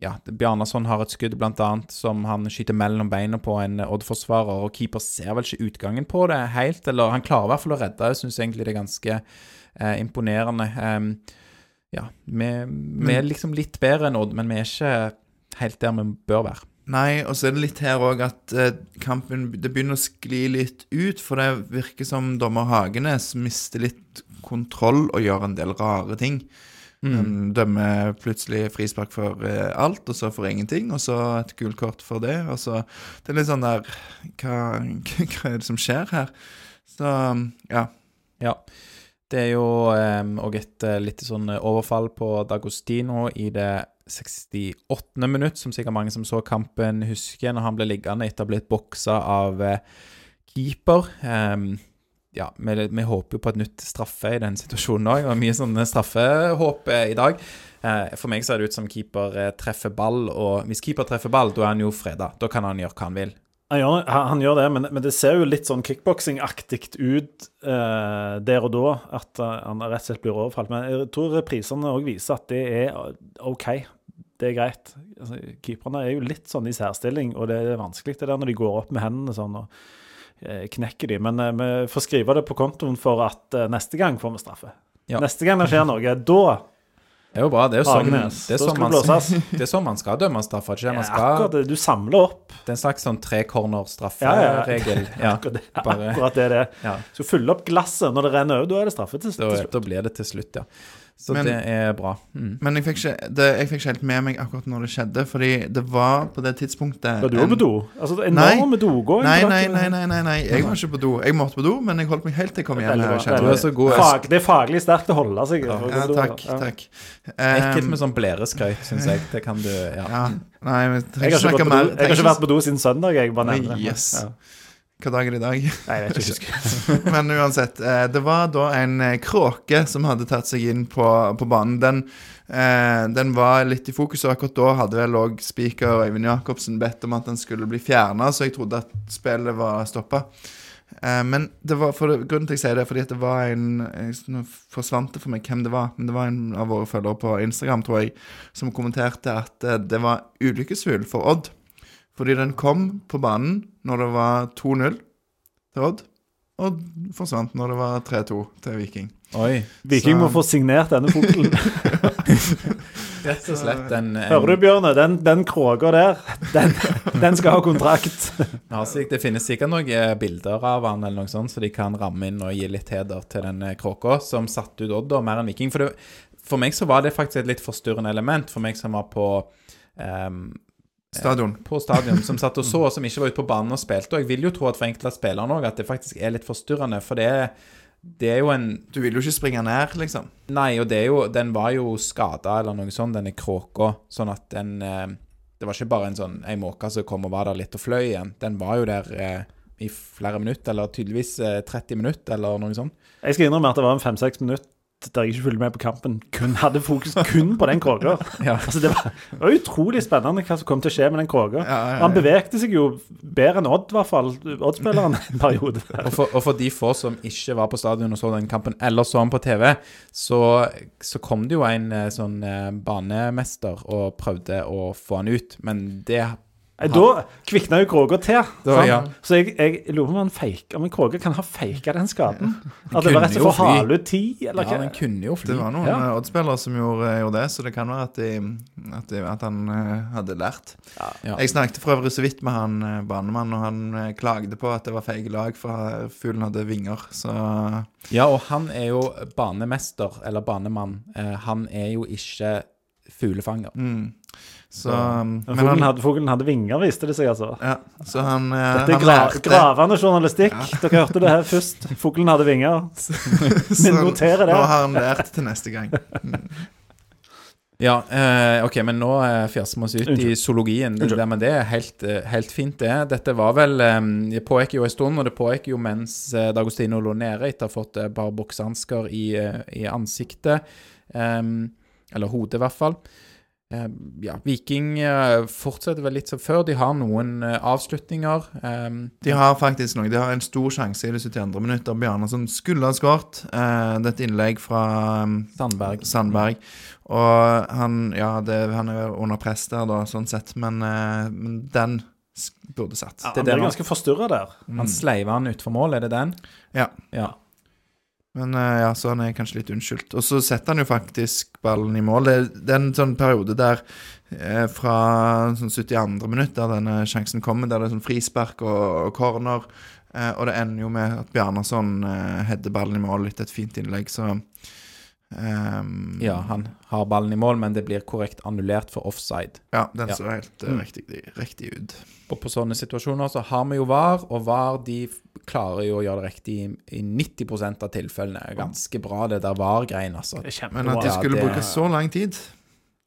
ja, Bjarnason har et skudd blant annet som han skyter mellom beina på en Odd-forsvarer, og keeper ser vel ikke utgangen på det helt, eller han klarer i hvert fall å redde det. Syns egentlig det er ganske eh, imponerende. Um, ja, vi, vi er liksom litt bedre enn Odd, men vi er ikke helt der vi bør være. Nei, og så er det litt her òg at eh, kampen det begynner å skli litt ut, for det virker som dommer Hagenes mister litt kontroll og gjør en del rare ting. Han dømmer plutselig frispark for eh, alt, og så for ingenting, og så et gult kort for det. Og så Det er litt sånn der hva, hva er det som skjer her? Så ja. Ja. Det er jo òg et litt sånn overfall på Dagostino i det 68. minutt, som sikkert mange som så kampen, husker når han ble liggende etter å ha blitt boksa av eh, keeper. Ehm, ja, vi, vi håper jo på et nytt straffe i den situasjonen òg, og mye sånn straffehåp eh, i dag. Eh, for meg ser det ut som keeper eh, treffer ball, og hvis keeper treffer ball, da er han jo freda. Da kan han gjøre hva han vil. Han gjør, han gjør det, men, men det ser jo litt sånn kickboksingaktig ut eh, der og da. At han rett og slett blir overfalt. Men jeg tror reprisene òg viser at det er OK. Det er greit. Altså, Keeperne er jo litt sånn i særstilling, og det er vanskelig det der når de går opp med hendene sånn og knekker de. Men eh, vi får skrive det på kontoen for at eh, neste gang får vi straffe. Ja. Neste gang det skjer noe, da Det er jo bra. Det er jo sånn, det er sånn, skal man, det det er sånn man skal dømme straffer. Ikke det? skal, Ja, akkurat det. Du samler opp. det er en slags sånn tre corner Ja, ja. Ja, Akkurat det, akkurat det er det. ja. Så fylle opp glasset når det renner over. Da er det straffe til, til slutt. da blir det til slutt, ja. Så Men- det er bra. Mm. Men jeg fikk, ikke, det, jeg fikk ikke helt med meg akkurat når det skjedde, fordi det var på det tidspunktet Var du òg på do? Altså, det er enorme dogåing. Nei, nei, nei, nei, nei, nei, jeg var ikke på do. Jeg måtte på do, men jeg holdt meg helt til jeg kom hjem. Det. Fag, det er faglig sterkt å holde seg. Ja, takk, Ja. takk. Ekkelt Um, med sånn blæreskøy, syns jeg. Det kan du Ja. ja, nei, men Jeg trenger har, ikke snakke på mer. do, jeg har ikke vært på do siden søndag. Jeg bare nevner det. Yes. Ja. Hva dag er det i dag? Nei, jeg vet ikke. jeg. Men uansett, eh, det var da en eh, kråke som hadde tatt seg inn på, på banen. Den, eh, den var litt i fokus, og akkurat da hadde vel òg speaker Øyvind Jacobsen bedt om at den skulle bli fjerna, så jeg trodde at spillet var stoppa. Men det var, for grunnen til at jeg sier det, er fordi at det var en Nå forsvant det for meg hvem det var, men det var en av våre følgere på Instagram, tror jeg, som kommenterte at det var ulykkesfugl for Odd. Fordi den kom på banen når det var 2-0 til Odd, og forsvant når det var 3-2 til Viking. Oi. Viking Så- må få signert denne fuglen. Rett og slett en, en Hører du, Bjørne? Den, den kråka der, den, den skal ha kontrakt. Ja, Det finnes sikkert noen eh, bilder av han eller noe sånt, så de kan ramme inn og gi litt heder til den eh, kråka, som satte ut Odd og mer enn Viking. For, det, for meg så var det faktisk et litt forstyrrende element, for meg som var på ehm, Stadion. på stadion, som satt og så, og som ikke var ute på banen og spilte. Og jeg vil jo tro at for enkelte av spillerne òg, at det faktisk er litt forstyrrende. For det er, det er jo en Du vil jo ikke springe ned, liksom. Nei, og det er jo Den var jo skada eller noe sånt, denne kråka. Sånn at den eh, Det var ikke bare en sånn ei måke som kom og var der litt og fløy igjen. Den var jo der eh, i flere minutter, eller tydeligvis eh, 30 minutter, eller noe sånt. Jeg skal innrømme at det var en fem-seks minutter der jeg ikke fulgte med på kampen. Kun hadde fokus kun på den kråka. Ja. Altså, det, var, det var utrolig spennende hva som kom til å skje med den kråka. Ja, ja. Han bevegte seg jo bedre enn Odd, i hvert fall. Odd-spilleren en periode. Og for, og for de få som ikke var på stadion og så den kampen, eller så den på TV, så, så kom det jo en eh, sånn eh, banemester og prøvde å få han ut, men det Da kvikna jo kråka til. Da, ja. Så jeg, jeg lurer på om han fake, om en kråke kan ha faka den skaden. At det var rett og slett for hale ut tid, eller Ja, den kunne jo fly. Det var noen Ja. oddspillere som gjorde, gjorde det, så det kan være at, de, at, de, at han eh, hadde lært. Ja. Jeg snakket for øvrig så vidt med han eh, banemannen, og han eh, klagde på at det var feige lag, for eh, fuglen hadde vinger. Så Ja, og han er jo banemester, eller banemann. Eh, han er jo ikke fuglefanger. mm. Så, Men men Fuglen han, hadde, fuglen hadde vinger, viste det seg altså. ja, så han, eh, Dette er han gra gravende journalistikk. Dere hørte det her først. Fuglen hadde vinger. Vi noterer det. Nå har han lært til neste gang. Ja, eh, ok, men nå eh, fjaser vi oss ut i zoologien. Det, det, men det er helt, eh, helt fint, det. Dette var vel eh, Det pågikk jo en stund, og det pågikk jo mens eh, Dagostino lå nede etter å ha fått et par boksehansker i, i ansiktet. Eller hodet, i hvert fall. Eh, ja, Viking eh, fortsetter vel litt som før. De har noen eh, avslutninger. De har faktisk noe. De har en stor sjanse i det 72. minutt. som skulle ha skåret. Eh, det er et innlegg fra um, Sandberg. Sandberg. Og han Ja, det, han er under press der, da, sånn sett, men, eh, men den burde satt. Ja, Det han der ble ganske forstyrra der. Han sleiva han utfor mål, er det den? Ja. Ja. Men eh, ja, så han er kanskje litt unnskyldt. Og så setter han jo faktisk ballen i mål. Det, det er en sånn periode der eh, fra sånn 72. minutt, der denne sjansen kommer, der det er sånn frispark og, og corner. Eh, og det ender jo med at Bjarnason eh, header ballen i mål etter et fint innlegg, så um, ja, han har ballen i mål, men det blir korrekt annullert for offside. ja, den Ja. så helt eh, Mm. riktig, riktig ut. Og på sånne situasjoner så har vi jo VAR, og VAR de klarer jo å gjøre det riktig i, i 90% av tilfellene. Ganske bra det der VAR-greien, altså. Men at de Ja, skulle det- bruke så lang tid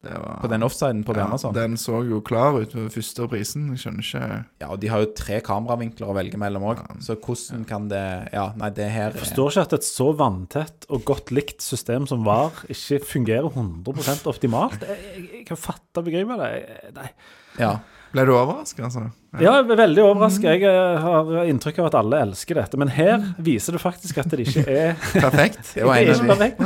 det var, På den offsiden på ja, Bjarnason. Den så jo klar ut ved første prisen. Jeg skjønner ikke Ja, og de har jo tre kameravinkler å velge mellom òg, så hvordan kan det Ja, nei, det her Jeg forstår ikke at et så vanntett og godt likt system som VAR ikke fungerer 100 optimalt. Jeg, jeg, jeg kan fatte og begripe det. Nei. Ja. Ble du overraska, altså? Ja, jeg er veldig overraska. Jeg eh, har inntrykk av at alle elsker dette. Men her viser det faktisk at det ikke er Perfekt. Det var en av de perfekt.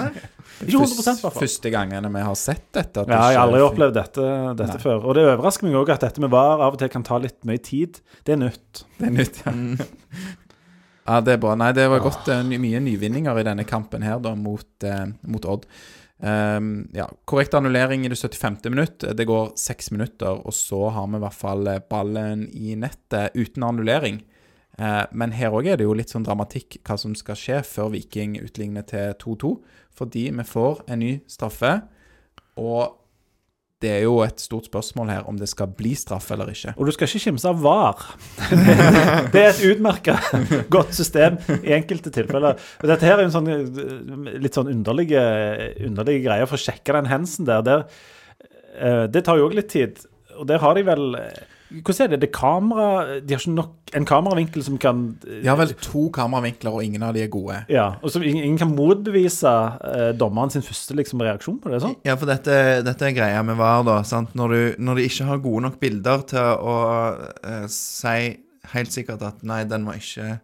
Ikke 100 i hvert første gangene vi har sett dette. at Ja, jeg har aldri opplevd dette, dette før. Og det overrasker meg òg at dette med VAR av og til kan ta litt mye tid. Det er nytt. Det er nytt, ja. Ja, det er bra. Nei, det var godt. eh, mye nyvinninger i denne kampen her, da, mot, eh, mot Odd. Ehm, ja, korrekt annullering i det 75. minutt. Det går seks minutter, og så har vi i hvert fall eh, ballen i nettet uten annullering. Eh, men her òg er det jo litt sånn dramatikk hva som skal skje før Viking utligner til 2-2. Fordi vi får en ny straffe, og det er jo et stort spørsmål her om det skal bli straff eller ikke. Og du skal ikke kimse av VAR. det er et utmerka godt system i enkelte tilfeller. Og dette her er jo en sånn eh, litt sånn underlige, underlige greie for å sjekke den hensen der. der eh, det tar jo òg litt tid. Og der har de vel eh, Hvordan er det? det er kamera, de har ikke nok en kameravinkel som kan De har vel to kameravinkler, og ingen av de er gode. Ja, og så ingen, ingen kan motbevise eh, dommeren sin første liksom, reaksjon på det. sånn? Ja, for dette, dette er greia med VAR, da. Sant? Når, du, når de ikke har gode nok bilder til å eh, si helt sikkert at nei, den var ikke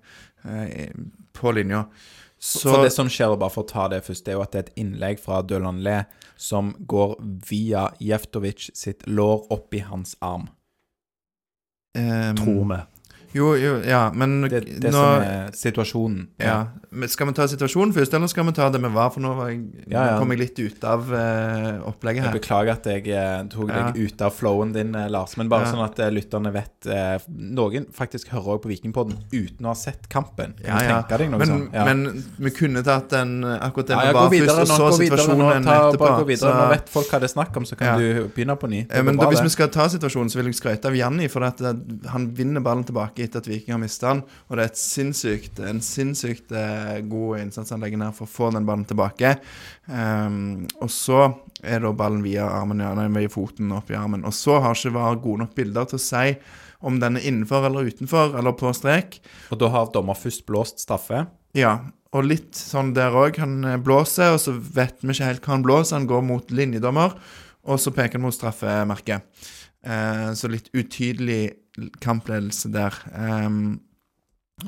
eh, på linja. Så For det som skjer, bare for å ta det først, det er jo at det er et innlegg fra Dølanlé som går via Jeftovic sitt lår opp i hans arm. Ehm, Tror vi. Jo, jo, ja, men Det, det nå som er situasjonen. ja. Men Skal vi ta situasjonen først, eller skal vi ta det med VAR? For nå, var jeg, Ja, ja. nå kom jeg litt ut av eh, opplegget Jeg her. beklager at jeg eh, tok Ja. deg ut av flowen din, eh, Lars. Men bare Ja. sånn at eh, lytterne vet eh, Noen faktisk hører også på Vikingpodden uten å ha sett kampen. Kan Ja, du ja. tenke deg noe Men, sånt? Ja. men vi kunne tatt den akkurat den ja, ja, gå VAR videre først, og nå. så Gå videre nå. situasjonen Ta, etterpå. bare gå videre. Nå vet folk hva det er snakk om, så kan Ja. du begynne på ny. Det Eh, går Men bra, da, hvis det. vi skal ta situasjonen, så vil jeg skryte av Janni. For at eh, han vinner ballen tilbake etter at Viking har mistet den. Og det er sinnssykt, en sinnssykt eh, god innsats han legger ned for å få den ballen tilbake. Um, og så er da ballen via armen, ja, nei, via foten opp i armen. Og så har ikke VAR gode nok bilder til å si om den er innenfor eller utenfor, eller på strek. Og da har dommer først blåst straffe. Ja, og litt sånn der òg. Han eh, blåser, og så vet vi ikke helt hva han blåser. Han går mot linjedommer, og så peker han mot straffemerket. Eh, så litt utydelig kampledelse der. Um,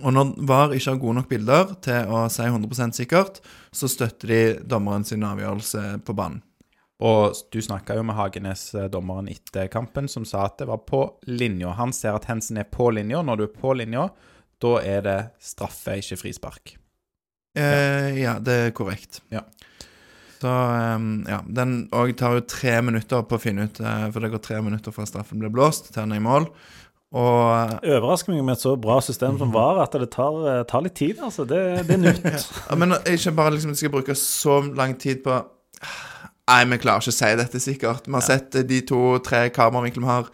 og når VAR ikke har gode nok bilder til å si 100% sikkert, så støtter de dommeren sin avgjørelse på banen. Og du snakka jo med Hagenes, eh, dommeren, etter kampen, som sa at det var på linja. Han ser at Hensen er på linja. Når du er på linja, da er det straffe, ikke frispark. Eh, ja, det er korrekt. Ja. Så um, ja, den òg tar jo tre minutter på å finne ut, eh, for det går tre minutter fra straffen blir blåst til han er i mål. Og Overrasker meg med et så bra system som VAR at det tar, eh, tar litt tid. altså. Det, det er nytt. ja, Men ikke bare liksom skal bruke så lang tid på Nei, vi klarer ikke å si dette sikkert. Vi har sett eh, de to-tre kameravinklene vi har,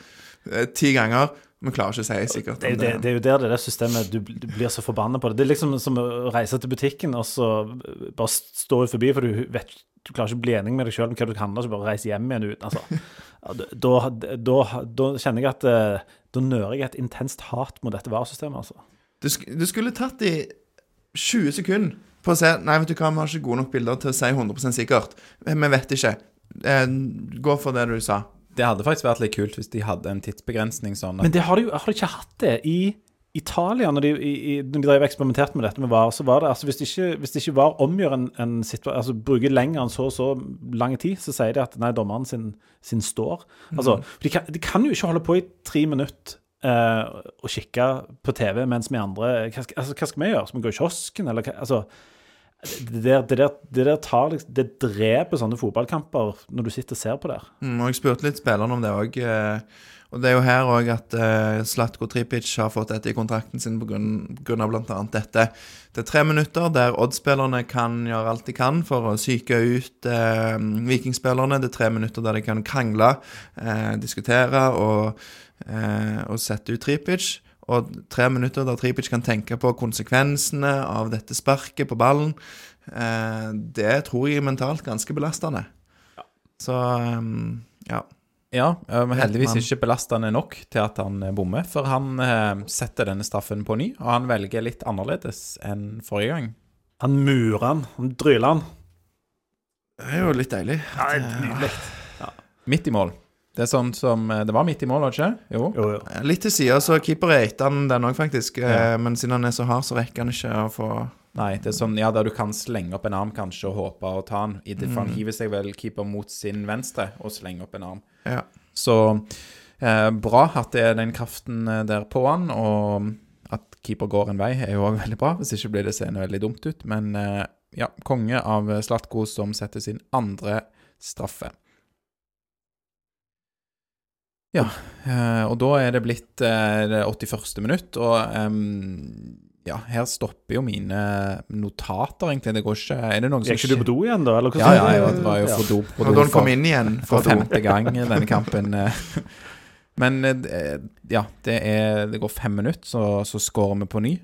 eh, ti ganger. Vi klarer ikke å si sikkert. Det det, det er jo der det der systemet du, du blir så forbanna på det. Det er liksom som å reise til butikken og så bare stå forbi, for du vet du klarer ikke å bli enig med deg sjøl om hva du kan handle, så bare reise hjem igjen uten. Altså. Da, Da, da, da kjenner jeg at Da nører jeg et intenst hat mot dette VAR-systemet, altså. Du, sk du skulle tatt de 20 sekunder på å se Nei, vet du hva, vi har ikke gode nok bilder til å si 100 sikkert. Vi vi vet ikke. Eh, gå for det du sa. Det hadde faktisk vært litt kult hvis de hadde en tidsbegrensning sånn Men det har de jo har de ikke hatt det i Italia, når de, i, når de drev eksperimenterte med dette med VAR, så var det altså Hvis det ikke, hvis det ikke VAR omgjør en, en situasjon Altså bruker lenger enn så og så lang tid, så sier de at nei, dommeren sin, sin står. Altså, de, kan, de kan jo ikke holde på i tre minutter eh, og kikke på TV mens vi andre hva altså, hva skal vi gjøre? Skal vi gå i kiosken, eller hva? Altså, det der, det der, det der tar liksom Det dreper sånne fotballkamper når du sitter og ser på der. Mm, og jeg spurte litt spillerne om det òg. Og det er jo her òg at eh, Slatko Tripic har fått dette i kontrakten sin pga. bl.a. dette. Det er tre minutter der Odd-spillerne kan gjøre alt de kan for å psyke ut eh, Vikingspillerne. Det er tre minutter der de kan krangle, eh, diskutere og, eh, og sette ut Tripic. Og tre minutter der Tripic kan tenke på konsekvensene av dette sparket på ballen. Eh, det tror jeg er mentalt ganske belastende. Så um, ja. Ja, eh, men heldigvis ikke belastende nok til at han eh, bommer, for han eh, setter denne straffen på ny, og han velger litt annerledes enn forrige gang. Han murer han, han dryler han. Det er jo litt deilig. Ja, det er nydelig. Midt i mål. Det er sånn som Det var midt i mål, var det ikke? Jo. Jo, jo. Litt til sida, så keeper eter han den òg, faktisk. Ja. Men siden han er så hard, så rekker han ikke å få Nei, det er sånn ja, der du kan slenge opp en arm kanskje og håpe å ta han. I det, for Mm. han hiver seg vel keeper mot sin venstre og slenger opp en arm. Ja. Så eh, bra at det er den kraften eh, der på han, og at keeper går en vei, er jo òg veldig bra. Hvis ikke blir det seende veldig dumt ut. Men eh, ja, konge av Slatko som setter sin andre straffe. Ja, eh, og da er det blitt eh, det 81. minutt, og em, ja, her stopper jo mine notater, egentlig. Det går ikke Er det noen som Gikk ikke du på do igjen, da? Eller Ja, ja, det var jo for do på do da kom for, inn igjen for femte gang denne kampen. eh. Men eh, ja, det, er, det går fem minutter, så, så scorer vi på ny.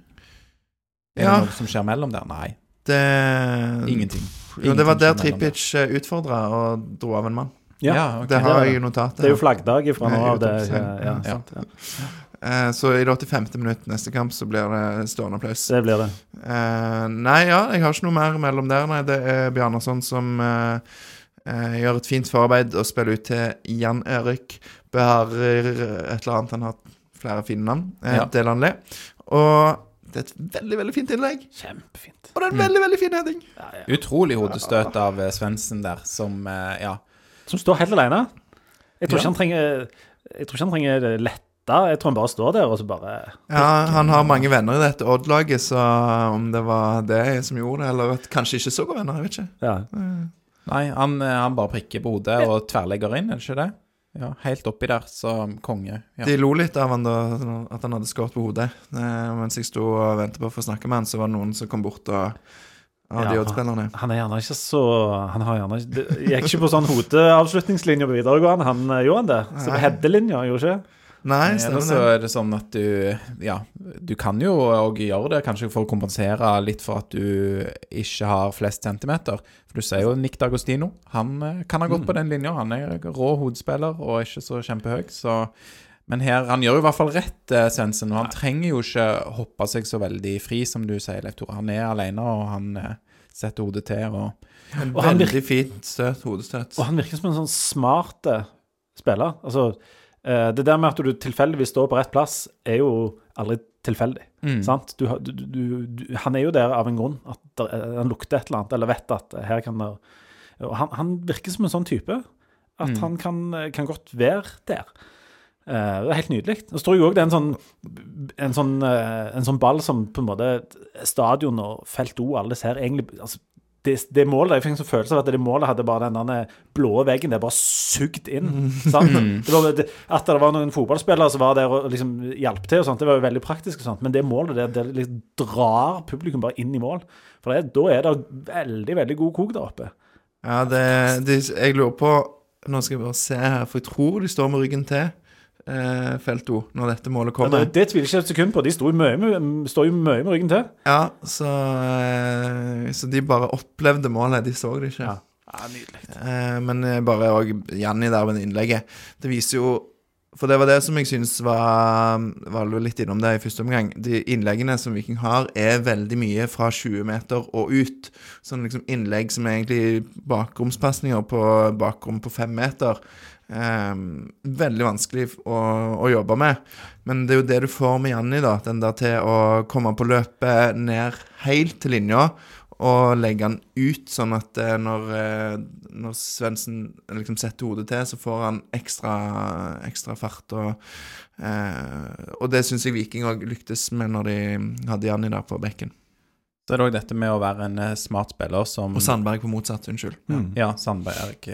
Er Ja. det noe som skjer mellom der? Nei, Det, ingenting. Jo, det var der Tripic utfordra og dro av en mann. Ja, Ja, ok. Det har er jeg i notatet. Det er jo flaggdag fra nå av. det. Ja, ja, ja. sant, ja. Eh, Så i det 85. minutt neste kamp så blir det stående applaus. Det blir det. Eh, nei, ja, jeg har ikke noe mer mellom der. Nei, det er Bjarnason som eh, eh, gjør et fint forarbeid og spiller ut til Jan Erik Beharer et eller annet. Han har flere fine navn. Eh, Ja. Delanle. Og det er et veldig, veldig fint innlegg. Kjempefint. Og det er en veldig, veldig fin heading. Ja, ja. Utrolig hodestøt av Svendsen der, som Ja. Som står helt alene. Jeg tror Ja. ikke han trenger Jeg tror ikke han trenger det lette. Jeg tror han bare står der og så bare Ja, han har mange venner i dette Odd-laget, så om det var det som gjorde det, eller at kanskje ikke så gode venner, jeg vet ikke. Ja. Nei, han, eh, han bare prikker på hodet og tverrlegger inn, er det ikke det? Ja, helt oppi der, så konge. Ja. De lo litt av han da, at han hadde skåret på hodet. Eh, mens jeg sto og ventet på å få snakke med han, så var det noen som kom bort og av de Ja. de oddspillerne. Han er gjerne ikke så Han har gjerne ikke Gikk ikke på sånn hodeavslutningslinje på videregående, han eh, gjorde han det? Så på heddelinja, gjorde ikke? Nei, Eller stemmer så er det sånn at du Ja, du kan jo òg gjøre det, kanskje for å kompensere litt for at du ikke har flest centimeter. For du ser jo Nick D'Agostino. Han eh, kan ha gått på den linja. Han er rå hodespiller og ikke så kjempehøy, så men her, han gjør jo i hvert fall rett, eh, Svendsen. og Han trenger jo ikke hoppe seg så veldig fri, som du sier, Leif Tore. Han er alene, og han eh, setter hodet til. og En Og veldig fint støt, hodestøt. Og han virker som en sånn smart eh, spiller. Altså, eh, det der med at du tilfeldigvis står på rett plass, er jo aldri tilfeldig. Mm. Sant? Du, du, du, han er jo der av en grunn. At der, er- han lukter et eller annet, eller vet at eh, her kan der og han, han virker som en sånn type. At Mm. han kan, eh, kan godt være der. Uh, det er helt nydelig. Så tror jeg òg det er en sånn, en, sånn, uh, en sånn ball som på en måte Stadion og Felt O, alle ser egentlig altså, det, det målet, Jeg fikk en sånn følelse av at det målet hadde bare den blå veggen der bare sugd inn. sant? Det var, det, at det var noen fotballspillere som var der og liksom hjalp til, og sånt, det var jo veldig praktisk. og sånt, Men det målet der, det liksom drar publikum bare inn i mål. For det, da er det veldig veldig god kok der oppe. Ja, det, de, jeg lurer på Nå skal jeg bare se her, for jeg tror de står med ryggen til felt O når dette målet Ja, kommer. det, det tviler jeg ikke et sekund på. De står jo mye, mye med ryggen til. Ja, så, eh, så de bare opplevde målet. De så det ikke. Ja. Ja, Nydelig. Eh, men eh, bare og Janni der med innlegget. Det viser jo For det var det som jeg syns var Var litt innom det i første omgang. De innleggene som Viking har, er veldig mye fra 20 meter og ut. Sånn liksom innlegg som er egentlig bakromspasninger på bakrom på fem meter. Eh, veldig vanskelig å, å jobbe med. Men det er jo det du får med Janni, da. Den der til å komme på løpet ned helt til linja og legge han ut, sånn at eh, når, eh, når Svendsen liksom setter hodet til, så får han ekstra, ekstra fart. Og, eh, og det syns jeg Viking òg lyktes med når de hadde Janni der på bekken. Så er det òg dette med å være en eh, smart spiller som Og Sandberg på motsatt, unnskyld. Mm. Ja, Sandberg.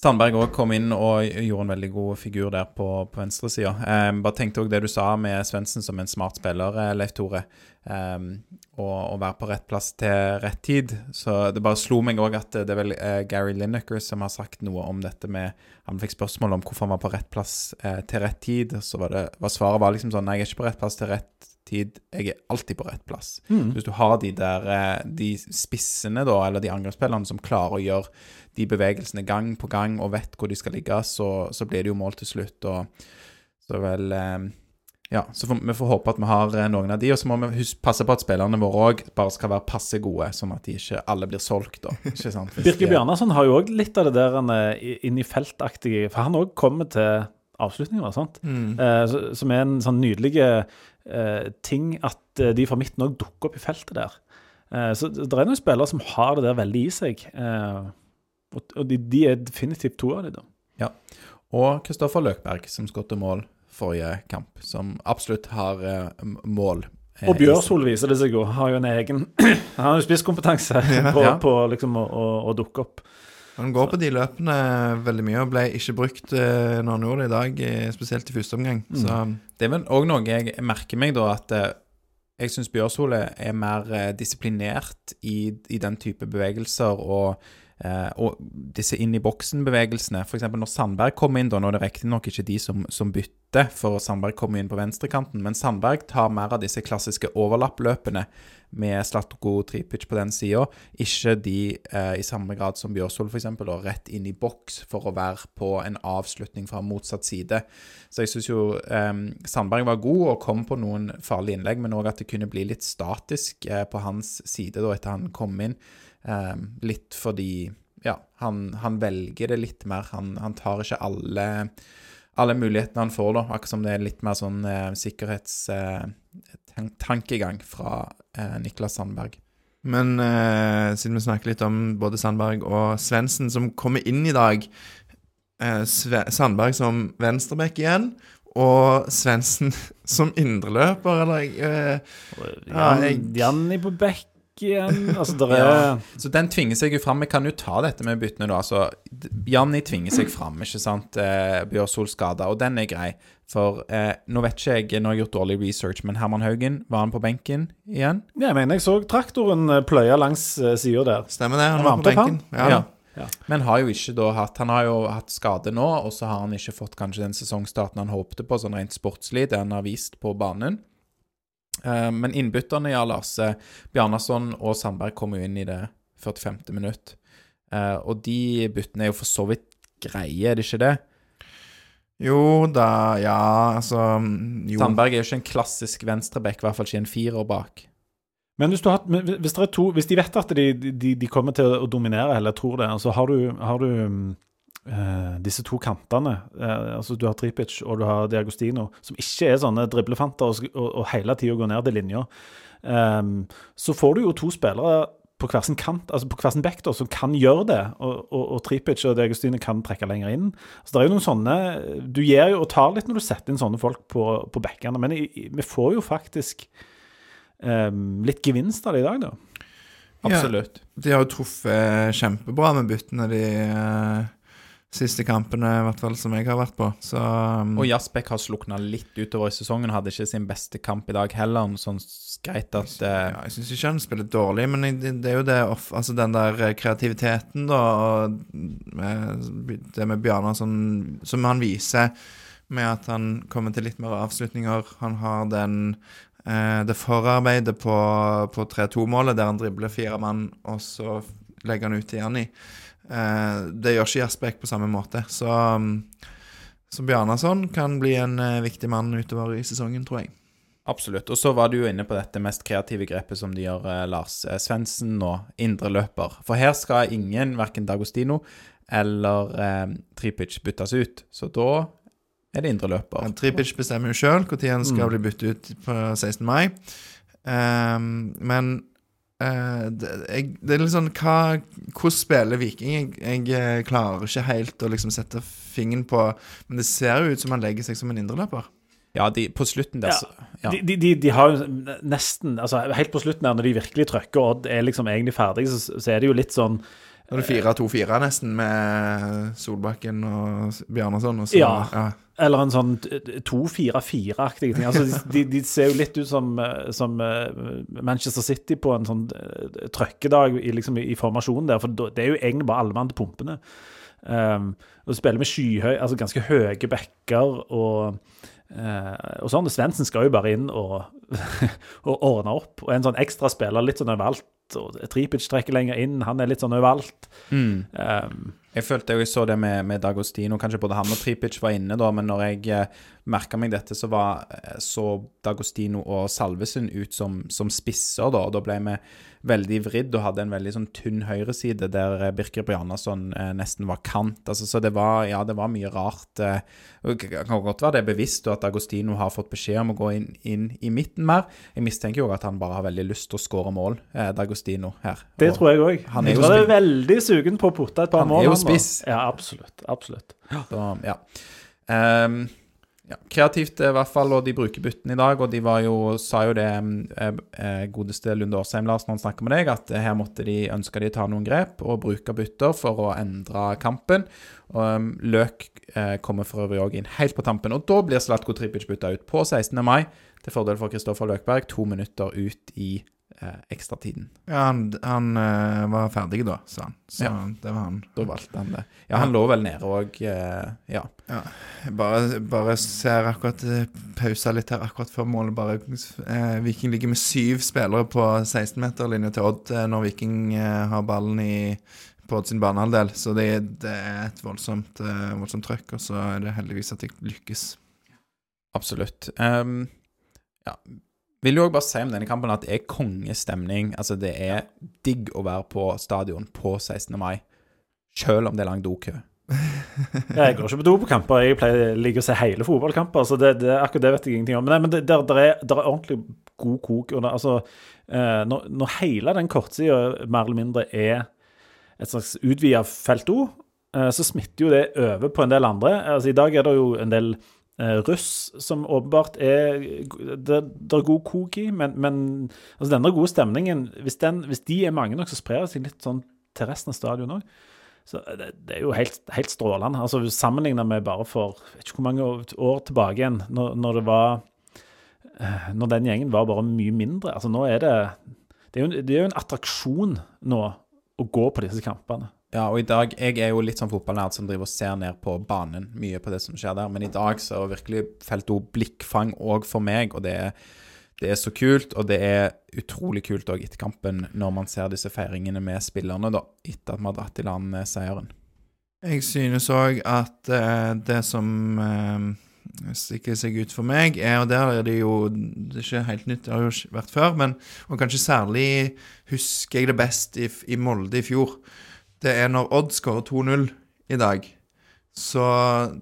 Sandberg òg kom inn og gjorde en veldig god figur der på, på venstresida. Eh, bare tenkte òg det du sa med Svendsen som en smart spiller, Leif Tore. Eh, og å være på rett plass til rett tid. Så det bare slo meg òg at det er vel eh, Gary Lineker som har sagt noe om dette med Han fikk spørsmål om hvorfor han var på rett plass uh, til rett tid. Så var, det, var svaret var liksom sånn Nei, jeg er ikke på rett plass til rett tid. Jeg er alltid på rett plass. Mm. Hvis du har de der uh, De spissene, da, eller de angrepsspillerne som klarer å gjøre de bevegelsene gang på gang og vet hvor de skal ligge, så, så blir det jo mål til slutt. Og så vel Ja, så for, vi får håpe at vi har eh, noen av de, og så må vi huske, passe på at spillerne våre òg bare skal være passe gode, sånn at de ikke alle blir solgt, da. Ikke sant? Birke Bjarnason har jo òg litt av det der er inn i feltaktige For han òg kommer til avslutninger, sant? Mm. Eh, som er en sånn nydelig eh, ting at eh, de fra midten òg dukker opp i feltet der. Eh, så det er noen spillere som har det der veldig i seg. Eh, og og de, de er definitivt to av de da. Ja. Og Kristoffer Løkberg, som skåret mål forrige kamp, som absolutt har eh, mål. eh, Og Bjørsol viser det seg jo, har jo en egen Han har jo spisskompetanse på, Ja. på liksom å, å, å dukke opp. Han går på de løpene veldig mye og ble ikke brukt eh, når han gjorde det i dag, spesielt i første omgang. Så Det er vel òg noe jeg merker meg, da, at jeg syns Bjørsole er mer disiplinert i, i den type bevegelser og, eh, og disse inn i boksen-bevegelsene. F.eks. når Sandberg kommer inn, da, nå er det riktignok ikke de som, som bytter, for Sandberg kommer inn på venstrekanten, men Sandberg tar mer av disse klassiske overlappløpene med Slatko Tripic på den sida, ikke de eh, i samme grad som Bjørsvold f.eks., rett inn i boks for å være på en avslutning fra motsatt side. Så jeg syns jo eh, Sandberg var god og kom på noen farlige innlegg, men òg at det kunne bli litt statisk eh, på hans side da etter han kom inn. Eh, litt fordi ja, han, han velger det litt mer. Han, han tar ikke alle, alle mulighetene han får, da. Akkurat som det er litt mer sånn eh, sikkerhetstankegang fra eh, Niklas Sandberg. Men eh, siden vi snakker litt om både Sandberg og Svendsen som kommer inn i dag eh, Sandberg som venstreback igjen, og Svendsen som indreløper, eller eh, Ja, jeg- Janni på bekk igjen. Altså, der er Ja. Så den tvinger seg jo fram. Vi kan jo ta dette med byttene, da. Altså, Janni tvinger seg fram, ikke sant. Eh, Bjørsol skada, og den er grei. For eh, nå vet ikke jeg, nå har jeg gjort dårlig research, men Herman Haugen, var han på benken igjen? Jeg mener jeg så traktoren eh, pløye langs eh, sida der. Stemmer det? Han Han var på benken. Ja. Ja, Ja. Men har jo ikke da hatt Han har jo hatt skade nå, og så har han ikke fått kanskje den sesongstarten han håpte på, sånn rent sportslig, det han har vist på banen. Eh, men innbytterne, ja, Lars eh, Bjarnason og Sandberg kom jo inn i det 45. minutt. Eh, og de byttene er jo for så vidt greie, er det ikke det? Jo da, ja, altså Jo. Sandberg er jo ikke en klassisk venstreback, i hvert fall ikke en firer bak. Men hvis, du har, hvis, det er to, hvis de vet at de, de, de kommer til å dominere, eller tror det, så har du, har du eh, disse to kantene. Uh, altså Du har Tripic og du har Diagostino, som ikke er sånne driblefanter og, og, og hele tida går ned til linja. Ehm, så får du jo to spillere på hver sin kant, altså på hver sin back, som kan gjøre det. Og, og, og Tripic og Diagostino kan trekke lenger inn. Så det er jo noen sånne Du gir jo og tar litt når du setter inn sånne folk på, på backene, men i, i, vi får jo faktisk um, litt gevinst av det i dag, da. Absolutt. De har jo truffet kjempebra med byttene de eh, siste kampene, i hvert fall som jeg har vært på. Så um, Og Jasbekk har slukna litt utover i sesongen. Hadde ikke sin beste kamp i dag heller. Sånn greit at eh, ja, Jeg syns ikke han spiller dårlig, men det, det er jo det off, altså den der eh, kreativiteten, da, og med, det med Bjarne som, som han viser med at han kommer til litt mer avslutninger. Han har den eh, det forarbeidet på, på 3-2-målet, der han dribler fire mann, og så legger han ut til Janni. Eh, det gjør ikke Jasbekk på samme måte. Så, um, så Bjarnason kan bli en eh, viktig mann utover i sesongen, tror jeg. Absolutt. Og så var du jo inne på dette mest kreative grepet som de gjør, eh, Lars Svendsen nå, indreløper. For her skal ingen, verken Dagostino eller eh, Tripic, byttes ut. Så da er det indreløper. Ja, Tripic bestemmer jo sjøl når han skal bli byttet ut på 16. mai. Ehm, men eh, det, jeg, det er litt sånn hva, Hvordan spiller Viking? Jeg, jeg eh, klarer ikke helt å liksom sette fingeren på Men det ser jo ut som han legger seg som en indreløper. Ja, de, på slutten der Ja. så ja. De, de, de, de har jo nesten altså Helt på slutten, der, når de virkelig trykker og Odd er liksom egentlig ferdig, så, så er det jo litt sånn Nå er 4-2-4 nesten, med Solbakken og Bjarnason. Og så, Ja. ja. Eller en sånn 2-4-4-aktig ting. Altså, de, de ser jo litt ut som, eh, som eh, Manchester City på en sånn eh, trøkkedag i, liksom, i, i formasjonen der. For det er jo egentlig bare alle mann til pumpene. Um, og spiller med skyhøy, altså ganske høye backer og, uh, og sånn. Svendsen skal jo bare inn og, og ordne opp. Og en sånn ekstra spiller litt sånn overalt. Og Tripic trekker lenger inn, han er litt sånn overalt. Mm. Um, Jeg følte jeg så det med, med Dagostino. Kanskje både han og Tripic var inne, da, men når jeg eh, merka meg dette, så var, eh, så Dagostino og Salvesen ut som, som spisser, da. Og da ble vi veldig vridd og hadde en veldig sånn tynn høyreside der eh, Birker Bjarnason eh, nesten var kant. Altså, så det var, ja, det var mye rart. Eh, det kan godt være det er bevisst, og at Dagostino har fått beskjed om å gå inn, inn i midten mer. Jeg mistenker jo at han bare har veldig lyst til å skåre mål, eh, Dagostino her. Det Og- tror jeg òg. han er Jeg tror det er veldig sugen på å putte et par Han er mål. Han er jo spiss. Ja, absolutt. Absolutt. Så, ja. Ehm, ja, kreativt i hvert fall, og de bruker byttene i dag. Og de jo, sa jo det eh, eh, godeste Lunde Årsheim Lars når han snakker med deg, at eh, her måtte de ønske de ta noen grep og bruke bytter for å endre kampen. Og um, Løk kommer for øvrig òg inn helt på tampen. Og da blir Slatko Tripic bytta ut på 16. mai, til fordel for Kristoffer Løkberg, to minutter ut i eh, ekstratiden. Ja, han, han eh, var ferdig da, sa han. Så Ja. det var han. Da valgte han det. Ja, han lå vel nede òg, eh, ja. Jeg bare, bare ser akkurat eh, pausa litt her akkurat før målet. Bare eh, Viking ligger med syv spillere på 16-meterlinja til Odd eh, når Viking eh, har ballen i, på Odd sin banehalvdel. Så det, det er et voldsomt, eh, voldsomt trøkk, og så er det heldigvis at de lykkes. Absolutt. Ehm, ja. Vil jo òg bare si om denne kampen at det er kongestemning. Altså, det er digg å være på stadion på 16. mai, selv om det er lang dokø. Jeg går ikke på do på kamper. Jeg pleier liker å se hele fotballkamper. så det, det, Akkurat det vet jeg ingenting om. Men, nei, men det, der, der, er, der er ordentlig god kok. Og det, altså, eh, når, når hele den kortsida mer eller mindre er et slags utvida felto, eh, så smitter jo det over på en del andre. Altså, I dag er det jo en del russ som åpenbart er Det, det er god kok i, men, men altså, denne gode stemningen hvis, den, hvis de er mange nok, så sprer det seg litt sånn til resten av stadion òg. Så det, det er jo helt, helt strålende. Altså Sammenligna med bare for vet ikke hvor mange år tilbake igjen, når, når det var eh, Når den gjengen var bare mye mindre. Altså Nå er det Det er jo, det er jo en attraksjon nå å gå på disse kampene. Ja, og i dag Jeg er jo litt sånn fotballnerd som driver og ser ned på banen mye på det som skjer der, men i dag så virkelig felt opp blikkfang òg for meg, og det er, det er så kult. Og det er utrolig kult òg etter kampen, når man ser disse feiringene med spillerne, da, etter at vi har dratt i land eh, seieren. Jeg synes òg at eh, det som eh, stikker seg ut for meg, er, og der er det jo Det er ikke helt nytt, det har jo vært før, men og kanskje særlig husker jeg det best i, i Molde i fjor. Det er når Odd skårer 2-0 i dag. Så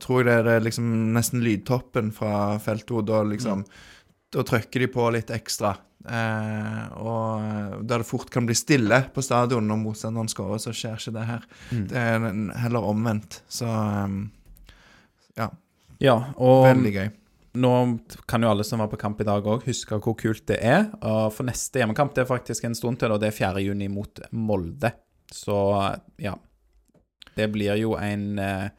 tror jeg det er liksom nesten lydtoppen fra feltet, da liksom Da trykker de på litt ekstra. Eh, og der det fort kan bli stille på stadion når motstanderen skårer, så skjer ikke det her. Det er heller omvendt. Så um, ja, Ja, og veldig gøy. nå kan jo alle som var på kamp i dag òg, huske hvor kult det er. Og for neste hjemmekamp, det er faktisk en stund til, og det er 4. juni mot Molde. Så ja. Det blir jo en, eh,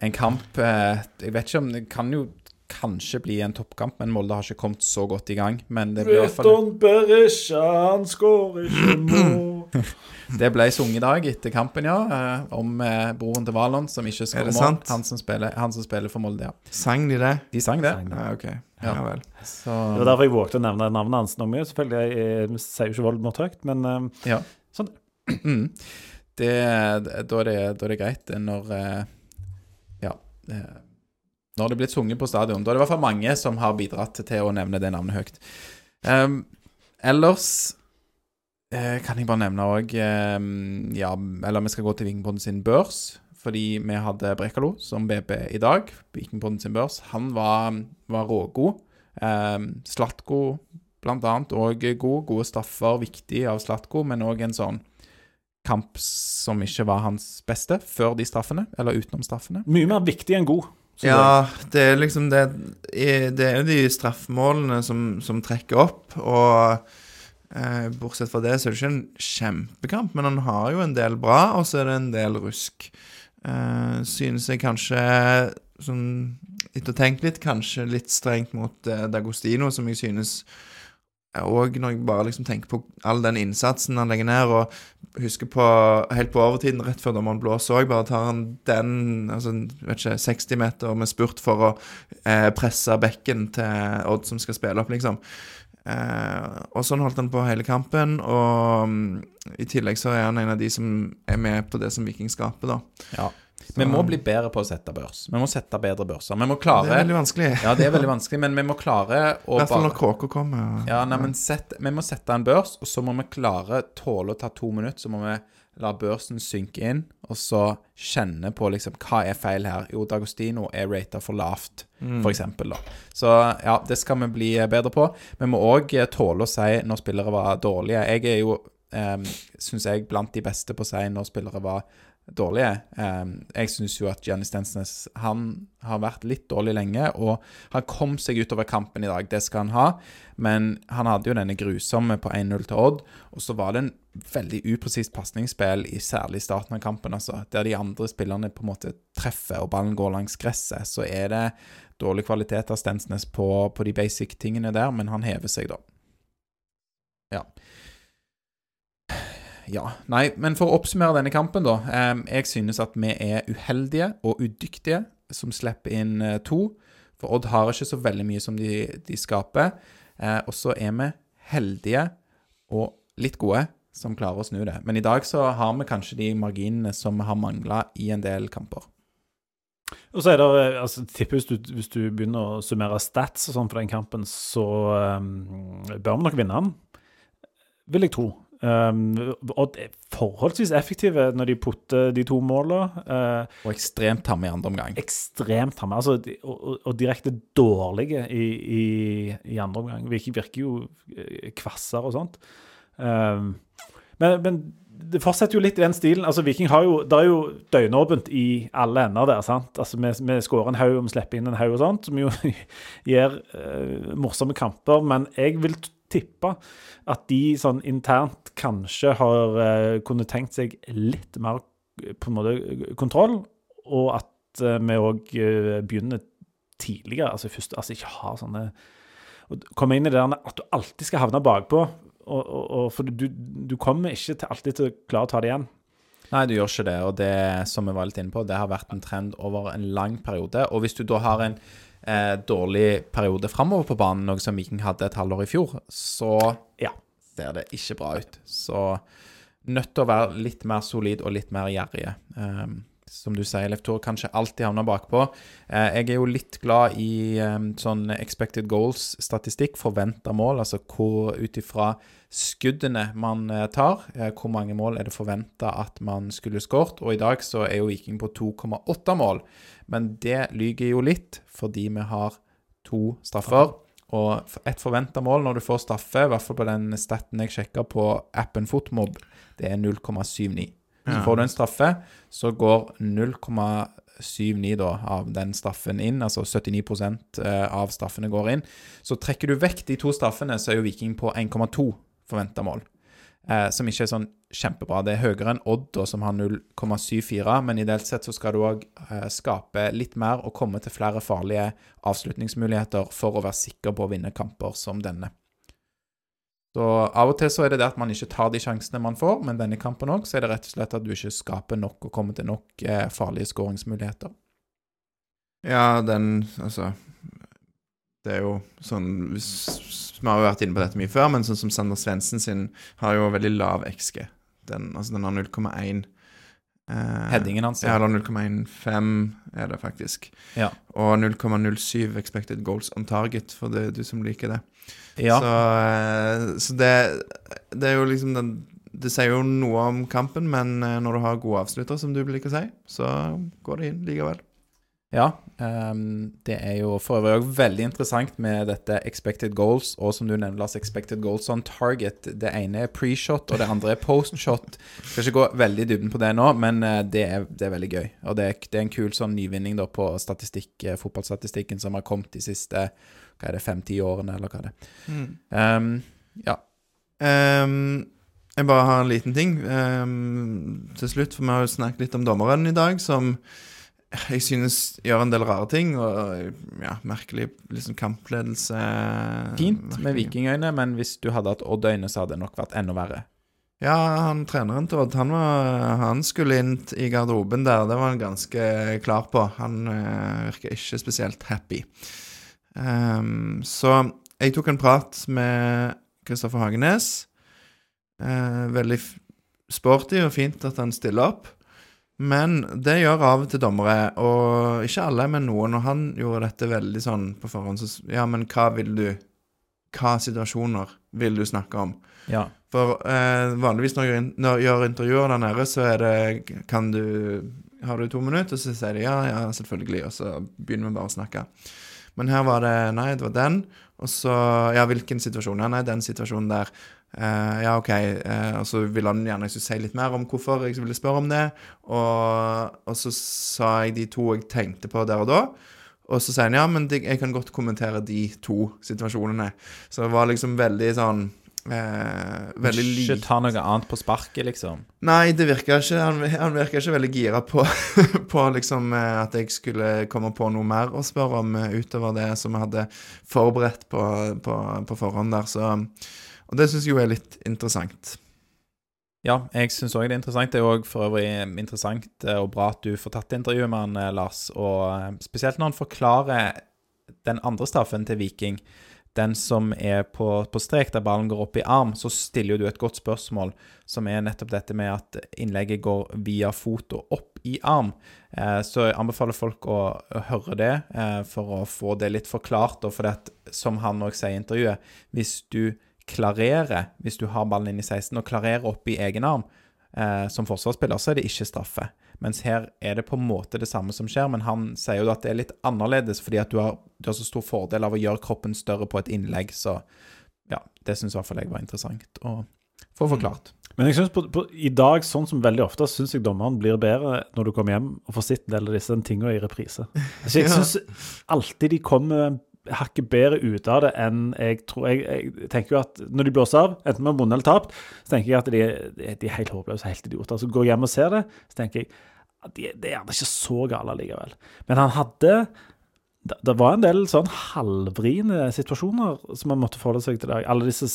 en kamp eh, Jeg vet ikke om Det kan jo kanskje bli en toppkamp, men Molde har ikke kommet så godt i gang. Men det blir i hvert fall Veton Berisha, han skårer ikke mål. Det ble sunget i dag etter kampen, ja. eh, Om broren til Valon som ikke Er skårer mål. Han som, spiller, han som spiller for Molde, ja. Sang de det? De sang det. Ja, OK. Ja. Ja vel. Så Det var derfor jeg vågte å nevne navnet hans mye. Selvfølgelig, jeg, jeg sier jo ikke Voldemort høyt, men um, Ja. Mm. Det, da, er det, da er det greit når eh, Ja. Når det blitt sunget på stadion. Da er det i hvert fall mange som har bidratt til å nevne det navnet høyt. Um, ellers eh, kan jeg bare nevne òg Ja, eller vi skal gå til Vikingpodden sin børs. Fordi vi hadde Brekalo som BB i dag. Vikingpodden sin børs. Han var, var rågod. Um, Slatko blant annet òg god. Gode straffer, viktig av Slatko, men òg en sånn kamp som ikke var hans beste før de straffene, eller utenom straffene. mye mer viktig enn god. Ja, det er liksom det Det er jo de straffemålene som, som trekker opp, og eh, bortsett fra det så er det ikke en kjempekamp, men han har jo en del bra, og så er det en del rusk. Eh, synes jeg kanskje sånn Etter å ha tenkt litt, kanskje litt strengt mot eh, D'Agostino, som jeg synes og når jeg bare liksom tenker på all den innsatsen han legger ned, og husker på helt på overtiden, rett før dommeren blåser òg, bare tar han den altså, vet ikke, 60 meter med spurt for å eh, presse bekken til Odd som skal spille opp, liksom. Eh, og sånn holdt han på hele kampen, og um, i tillegg så er han en av de som er med på det som Viking skaper, da. Ja. Vi må bli bedre på å sette børs. Vi må sette bedre børser. Vi må klare Det er veldig vanskelig. Ja, det er veldig vanskelig, men vi må klare å I hvert fall når Kråka kommer. ja, nei, men sett, Vi må sette en børs, og så må vi klare tåle å ta to minutter. Så må vi la børsen synke inn, og så kjenne på liksom hva er feil her. Jo, D'Agostino er rata for lavt, for eksempel. Så ja, det skal vi bli bedre på. Vi må òg tåle å si når spillere var dårlige. Jeg er jo, eh, syns jeg, blant de beste på å si når spillere var dårlige. Jeg syns jo at Gianni Stensnes han har vært litt dårlig lenge, og han kom seg utover kampen i dag, det skal han ha. Men han hadde jo denne grusomme på 1-0 til Odd, og så var det en veldig upresist pasningsspill, i starten av kampen, altså. Der de andre spillerne på en måte treffer, og ballen går langs gresset, så er det dårlig kvalitet av Stensnes på, på de basic tingene der, men han hever seg, da. Ja. Ja, nei, men for å oppsummere denne kampen, da. Eh, jeg synes at vi er uheldige og udyktige som slipper inn eh, to. For Odd har ikke så veldig mye som de, de skaper. Eh, og så er vi heldige og litt gode som klarer å snu det. Men i dag så har vi kanskje de marginene som vi har mangla i en del kamper. Og så er det, altså, tipper hvis du, hvis du begynner å summere stats og sånn for den kampen, så um, bør vi nok vinne den, vil jeg tro. Um, det er forholdsvis effektive når de putter de to målene. Uh, Og ekstremt tamme i andre omgang. ekstremt tamme. Altså, og, og, og direkte dårlige i, i, i andre omgang. Virker, virker jo kvassere kvasser og sånt. Um, men, men det fortsetter jo litt i den stilen. Altså, Viking har jo, Det er jo døgnåpent i alle ender der. sant? Altså, Vi, vi skårer en haug, og vi slipper inn en haug og sånt, som jo gir uh, morsomme kamper. Men jeg vil tippe at de sånn internt kanskje har uh, kunne tenkt seg litt mer eh, på en måte kontroll, og at eh, vi òg begynner tidligere. Altså, først, altså ikke ha sånne å Komme inn i det der at du alltid skal havne bakpå. Og, og, og, for du, du kommer ikke til, alltid til å klare å ta det igjen. Nei, du gjør ikke det. Og det som vi var litt inne på, det har vært en trend over en lang periode. Og hvis du da har en eh, dårlig periode framover på banen, noe som Viking hadde et halvår i fjor, så Ja. ser det ikke bra ut. Så nødt til å være litt mer solid og litt mer gjerrige. Um, som du sier, Leftor kanskje alltid havner bakpå. Eh, jeg er jo litt glad i um, sånn expected goals-statistikk, forventa mål, altså hvor ut ifra skuddene man eh, tar, eh, hvor mange mål er det forventa at man skulle skåret. Og i dag så er jo Viking på 2,8 mål, men det lyger jo litt, fordi vi har to straffer. Og et forventa mål når du får straffe, i hvert fall på den staten jeg sjekka på appen Fotmob, det er 0,79. Så får du en straffe, så går 0,79 da av den straffen inn, altså 79 eh, av straffene går inn. Så trekker du vekk de to straffene, så er jo Viking på 1,2 forventa mål. Eh, som ikke er sånn kjempebra. Det er høyere enn Odd, som har 0,74, men ideelt sett så skal du òg eh, skape litt mer og komme til flere farlige avslutningsmuligheter for å være sikker på å vinne kamper som denne. Så Av og til så er det det at man ikke tar de sjansene man får, men denne kampen òg, så er det rett og slett at du ikke skaper nok og kommer til nok eh, farlige skåringsmuligheter. Ja, den Altså Det er jo sånn Vi har jo vært inne på dette mye før, men sånn som Sander Svendsen sin har jo veldig lav XG. Den, altså den har 0,1. Eh, Headingen hans, Ja, eller 0,15 er det faktisk. Ja. Og 0,07 expected goals on target, for det du som liker det. Ja, Så, eh, så det, det er jo liksom den Det sier jo noe om kampen, men eh, når du har gode avslutter, som du liker å si, så går det inn likevel. Ja Um, det er jo for øvrig òg veldig interessant med dette expected goals, og som du nevner, Lars, expected goals on target. Det ene er pre-shot, og det andre er post-shot. Skal ikke gå veldig i dybden på det nå, men eh, det er, det er veldig gøy. Og det er, det er en kul sånn nyvinning da på statistikk, eh, fotballstatistikken som har kommet de siste hva er det, fem-ti årene, eller hva det er. Um, ja. Um, jeg bare har en liten ting til slutt, for vi har jo snakket litt om dommeren i dag, som jeg synes gjør en del rare ting, og ja, merkelig liksom kampledelse. Fint med vikingøyne, men hvis du hadde hatt Odd-øyne, så hadde det nok vært enda verre. Ja, han treneren til Odd, han, var, han skulle inn i garderoben der, det var han ganske klar på. Han uh, virker ikke spesielt happy. Um, så jeg tok en prat med Kristoffer Hagenes. Uh, veldig sporty og fint at han stiller opp. Men det gjør av og til dommere, og ikke alle, men noen. Og han gjorde dette veldig sånn på forhånd. Så, ja, men hva vil du Hva situasjoner vil du snakke om? Ja. For eh, vanligvis når jeg gjør intervjuer der nede, så er det Kan du Har du to minutter? Og så sier de ja, ja, selvfølgelig. Og så begynner vi bare å snakke. Men her var det Nei, det var den. Og så Ja, hvilken situasjon? Ja, nei, den situasjonen der. Eh, ja, OK. Uh, og så ville han gjerne jeg skulle si litt mer om hvorfor jeg ville spørre om det. Og, og så sa jeg de to jeg tenkte på der og da. Og så sier han ja, men jeg kan godt kommentere de to situasjonene. Så det var liksom veldig sånn eh, Veldig Ikke ta noe annet på sparket, liksom. Nei, det virka ikke Han, han virka ikke veldig gira på, på liksom eh, at jeg skulle komme på noe mer å spørre om utover det som jeg hadde forberedt på, på, på forhånd der. Så, og det syns jeg jo er litt interessant. Ja, jeg syns òg det er interessant. Det er òg for øvrig interessant eh, og bra at du får tatt intervjuet med han, eh, Lars. Og eh, spesielt når han forklarer den andre straffen til Viking, den som er på, på strek, der ballen går opp i arm, så stiller jo du et godt spørsmål, som er nettopp dette med at innlegget går via fot og opp i arm. Eh, så jeg anbefaler folk å, høre det, eh, for å få det litt forklart. Og for det som han òg sier i intervjuet, hvis du klarerer, hvis du har ballen inn i 16 og klarerer opp i egen arm eh, som forsvarsspiller, så er det ikke straffe. Mens her er det på en måte det samme som skjer, men han sier jo at det er litt annerledes fordi at du har, du har så stor fordel av å gjøre kroppen større på et innlegg, så ja, det syns i hvert fall jeg var interessant å få forklart. Men jeg synes på, på, i dag, sånn som veldig ofte, syns jeg dommeren blir bedre når du kommer hjem og får sett en del av disse tingene i reprise. Altså, jeg syns alltid de kommer hakket bedre ut av det enn jeg tror jeg, jeg tenker jo at Når de blåser av, enten med vunnet eller tapt, så tenker jeg at de, de, de er helt håpløse, helt idioter. Så går jeg hjem og ser det, så tenker jeg at de, det er ikke så gale likevel. Men han hadde det, var en del sånn halvvriene situasjoner som man måtte forholde seg til i dag. Alle disse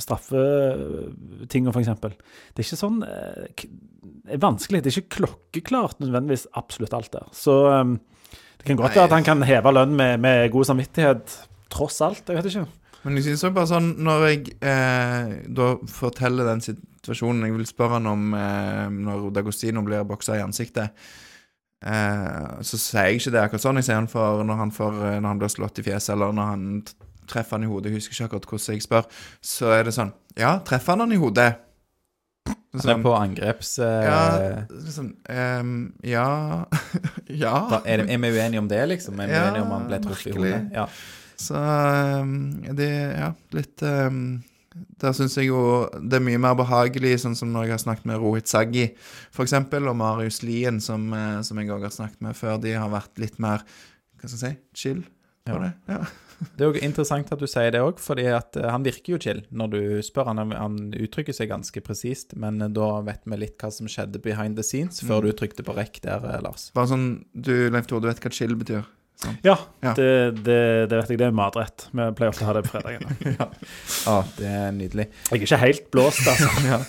straffetingene, f.eks. Det er ikke sånn eh, Det er vanskelig. Det er ikke klokkeklart nødvendigvis absolutt alt der. Så eh, det kan godt være at han kan heve lønn med, med god samvittighet, tross alt. Jeg vet ikke. Men jeg synes også bare sånn Når jeg eh, da forteller den situasjonen Jeg vil spørre han om eh, når D'Agostino blir boksa i ansiktet, eh, så sier jeg ikke det akkurat sånn. Jeg sier han for når han, får, eh, når han blir slått i fjeset, eller når han treffer han i hodet. Jeg husker ikke akkurat hvordan jeg spør. Så er det sånn Ja, treffer han han i hodet? Han er Sånn, på angreps... Uh, ja, liksom um, Ja Ja. da er, det, er vi uenige om det, liksom? Er vi Ja, uenige om han ble truffet i hodet? Ja. Så um, det Ja, litt um, Der syns jeg jo det er mye mer behagelig, sånn som når jeg har snakket med Rohit Saggi, f.eks., og Marius Lien, som, eh, som jeg òg har snakket med før. De har vært litt mer Hva skal jeg si chill på Ja. det. Ja. Det er jo interessant at du sier det òg, fordi eh, han virker jo chill når du spør. Han, han uttrykker seg ganske presist, men eh, da vet vi litt hva som skjedde behind the scenes før Mm. du trykte på rekk der, eh, Lars. Bare sånn Du, Leif Tore, du vet hva chill betyr? Ja, Ja. Det, det, det vet jeg. Det er matrett. Vi pleier ofte å ha det på fredagen. Ja, det er nydelig. Jeg er ikke helt blåst, altså. Ja.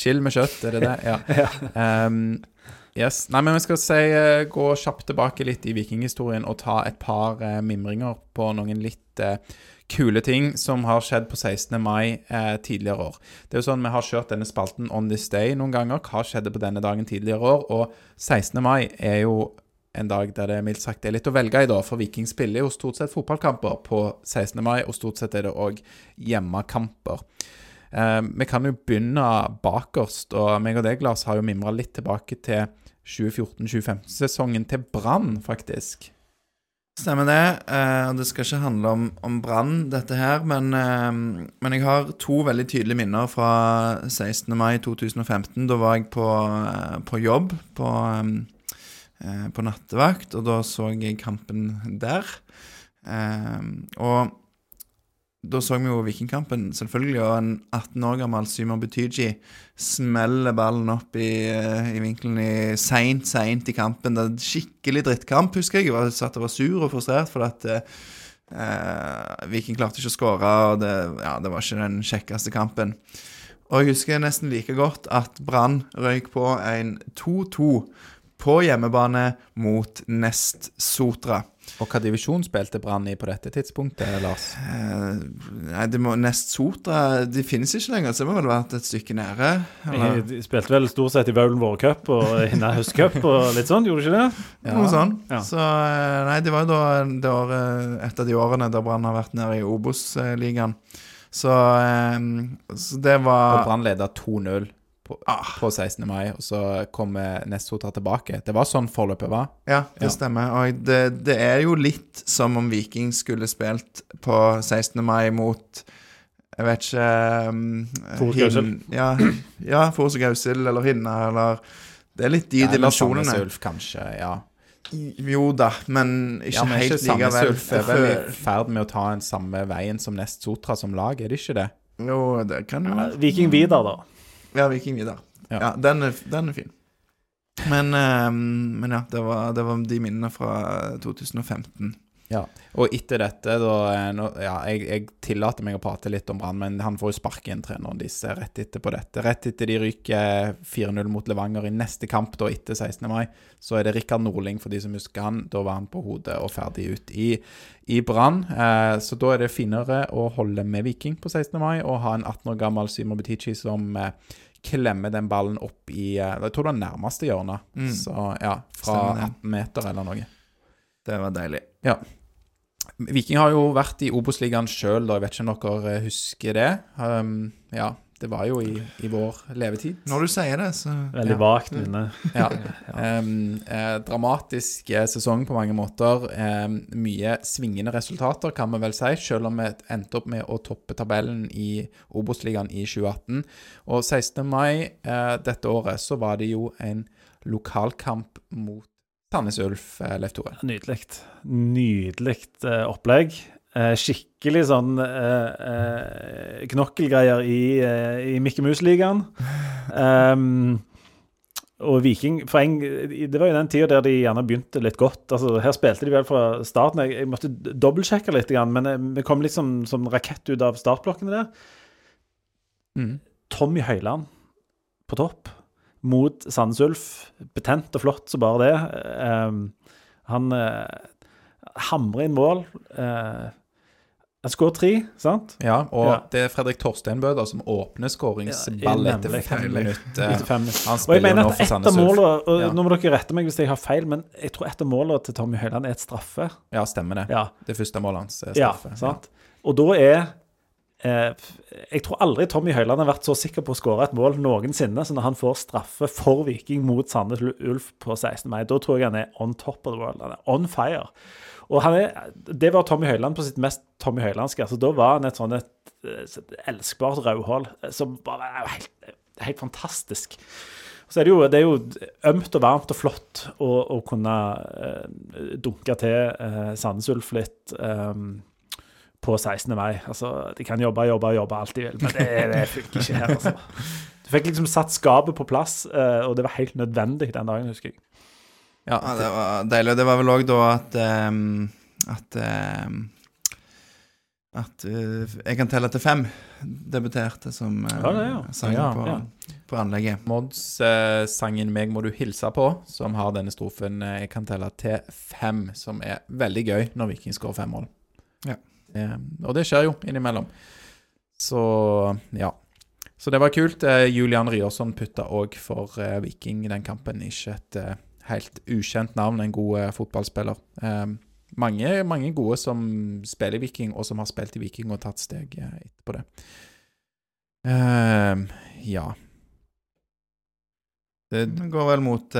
Chill med kjøtt, er det det? Ja. Ehm, yes. Nei, men vi skal si, eh, gå kjapt tilbake litt i vikinghistorien og ta et par eh, mimringer på noen litt eh, kule ting som har skjedd på 16. mai tidligere år. Det er jo sånn Vi har kjørt denne spalten On This Day noen ganger. Hva skjedde på denne dagen tidligere år? Og 16. mai er jo en dag der det mildt sagt er litt å velge i, da. For Viking spiller jo stort sett fotballkamper på 16. mai, og stort sett er det òg hjemmekamper. Eh, vi kan jo begynne bakerst, og meg og deg, Lars, har jo mimra litt tilbake til 2014-2015-sesongen til Brann, faktisk. Stemmer det. eh, og det skal ikke handle om, om brann, dette her, men, eh, men jeg har to veldig tydelige minner fra 16. mai 2015. Da var jeg på, eh, på jobb på, på nattevakt, og da så jeg kampen der. Og da så vi jo Vikingkampen, selvfølgelig, og en 18 år gammel Symer Betyji smeller ballen opp i, eh, i vinkelen i seint, seint i kampen. Det er en skikkelig drittkamp, husker jeg. Jeg var, satt og var sur og frustrert fordi at eh, Viking klarte ikke å skåre, og det, ja, det var ikke den kjekkeste kampen. Og jeg husker nesten like godt at Brann røyk på en 2-2 på hjemmebane mot Nest Sotra. Og hva divisjon spilte Brann i på dette tidspunktet, Lars? Eh, nei, det må Nest Sotra De finnes ikke lenger, så det må vel vært et stykke nære. Eller De spilte vel stort sett i Vaulen Våre Cup og Hinna høstcup og litt sånn, gjorde de ikke det? Ja. noe sånn. Ja. Så eh, nei, det var jo da det var et av de årene der Brann har vært nede i Obos-ligaen. Så, eh, så det Og var Brann leda 2-0 på, Ah. på 16. mai, og så kommer Nessotra tilbake. Det var sånn forløpet var. Ja, det Ja. stemmer. Og det, det er jo litt som om Viking skulle spilt på 16. mai mot Jeg vet ikke um, Hin- Gausel. Ja, ja Forus Gausel eller Hinna eller Det er litt de Ja, dimensjonene. Sandnes Ulf, kanskje. Ja. Jo da, men ikke ja, men helt ikke likevel. Ulf er vel i ferd med å ta den samme veien som Nest Sotra som lag, er det ikke det? Jo, det kan jo være. Viking Vidar, da. Ja, Viking Vidar. Ja. Ja, den, er, den er fin. Men, ehm, men ja, det var, det var de minnene fra 2015. Ja. Og etter dette, da eh, nå, Ja, jeg, jeg tillater meg å prate litt om Brann, men han får jo sparken, treneren deres, rett etter på dette. Rett etter de ryker 4-0 mot Levanger i neste kamp, da etter 16. mai, så er det Rikard Norling, for de som husker han. Da var han på hodet og ferdig ut i, i Brann. Eh, så da er det finere å holde med Viking på 16. mai og ha en 18 år gammel Simo Butichi som eh, klemmer den ballen opp i eh, Jeg tror det var nærmeste hjørnet. Mm. Så ja, fra Stemmer 18 meter eller noe. Det var deilig. Ja. Viking har jo vært i Obos-ligaen sjøl, jeg vet ikke om dere eh, husker det. Um, ja, det var jo i, i vår levetid. Når du sier det, så Veldig Ja. vagt minne. Ja. Um, eh, dramatisk eh, sesong på mange måter. Um, mye svingende resultater, kan vi vel si, selv om vi endte opp med å toppe tabellen i Obos-ligaen i 2018. Og 16. mai eh, dette året så var det jo en lokalkamp mot Sandnes Ulf, eh, Leif Tore. Nydelig. Nydelig eh, opplegg. Eh, skikkelig sånn eh, knokkelgreier i, i Mikke Mus-ligaen. Um, og Viking en, Det var jo den tida der de gjerne begynte litt godt. altså Her spilte de vel fra starten. Jeg, jeg måtte dobbeltsjekke litt, men vi kom litt som, som rakett ut av startblokkene der. Mm. Tommy Høiland på topp mot Sandnes Ulf. Betent og flott så bare det. Eh, han eh, hamrer inn mål. Eh, han skårer tre, sant? Ja, og Ja. det er Fredrik Torsteinbø som åpner skåringsball Ja, etter fem minutter. Han Og jeg spiller mener at et av målene og Ja. Nå må dere rette meg hvis jeg har feil, men jeg tror et av målene til Tommy Høiland er et straffe. Ja, stemmer det. Ja, Det første målet hans er ja straffe. sant? Og da er eh, Jeg tror aldri Tommy Høiland har vært så sikker på å skåre et mål noensinne som når han får straffe for Viking mot Sandnes Ulf på 16. mai. Da tror jeg han er on top of the world. Han er on fire. Og er, Det var Tommy Høiland på sitt mest Tommy Høilandske. altså Da var han et sånn et, et elskbart rødhål som bare er helt, helt fantastisk. Så er det, jo, det er jo ømt og varmt og flott å, å kunne uh, dunke til uh, Sandnes Ulf litt eh, på 16. mai. Altså, De kan jobbe, jobbe, jobbe alt de vil, men det, det funker ikke her. altså. Du fikk liksom satt skapet på plass, eh, og det var helt nødvendig den dagen, husker jeg. Ja, det var deilig. Og det var vel òg da at um, At um, At uh, Jeg kan telle til fem debuterte som uh, Ja, det, ja. sang Ja, på, ja. på anlegget. Mods-sangen 'Meg må du hilse på', som har denne strofen 'Jeg kan telle til fem', som er veldig gøy når Viking skårer fem mål. Ja. Eh, og det skjer jo innimellom. Så ja. Så det var kult. Eh, Julian Ryerson putta òg for eh, Viking i den kampen. Ikke et helt ukjent navn, en god fotballspiller. Mange, mange gode som spiller i Viking, og som har spilt i Viking og tatt steg etterpå det. Ja. Det, går vel mot,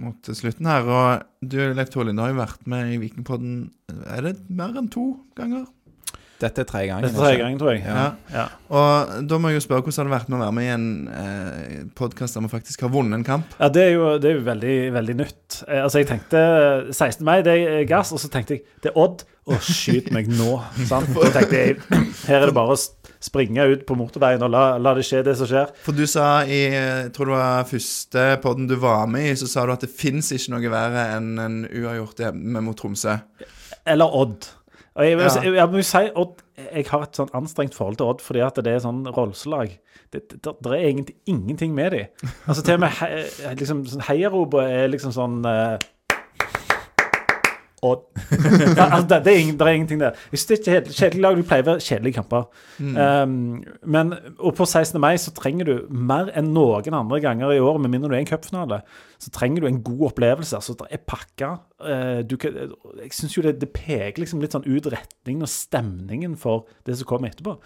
mot slutten her. Og du, Leif Tore du har jo vært med i Vikingpodden Er det mer enn to ganger? dette er tredje gangen. Dette er tredje gangen, tror jeg. Ja. Ja. Og da må jeg jo spørre hvordan har det vært med å være med i en eh, podkast der vi faktisk har vunnet en kamp? Ja, det er jo, det er jo veldig, veldig nytt. Eh, altså, jeg tenkte 16. mai, det er gass, og så tenkte jeg det er Odd. Å, skyt meg nå. Sant? Da tenkte jeg her er det bare å springe ut på motorveien og la, la det skje, det som skjer. For du sa i jeg tror det var første podden du var med i, så sa du at det fins ikke noe verre enn en uavgjort hjemme mot Tromsø. Eller Odd. Og jeg, Ja. jeg, jeg, må jo si Odd Jeg har et sånn anstrengt forhold til Odd fordi at det er sånn rolleslag. Det, det, det er egentlig ingenting med dem. Altså til og med he, liksom, sånn heiaropet er liksom sånn eh, Odd. ja, altså, det, det, er ingen, det er ingenting der. Jeg synes det er kjedelig, kjedelig lag. Du pleier å være kjedelige kamper. Um, men, og på 16. mai så trenger du mer enn noen andre ganger i året, med mindre du er i en cupfinale, så trenger du en god opplevelse. Altså, det er pakka. Uh, du kan, jeg syns jo det, det peker liksom litt sånn ut retningen og stemningen for det som kommer etterpå.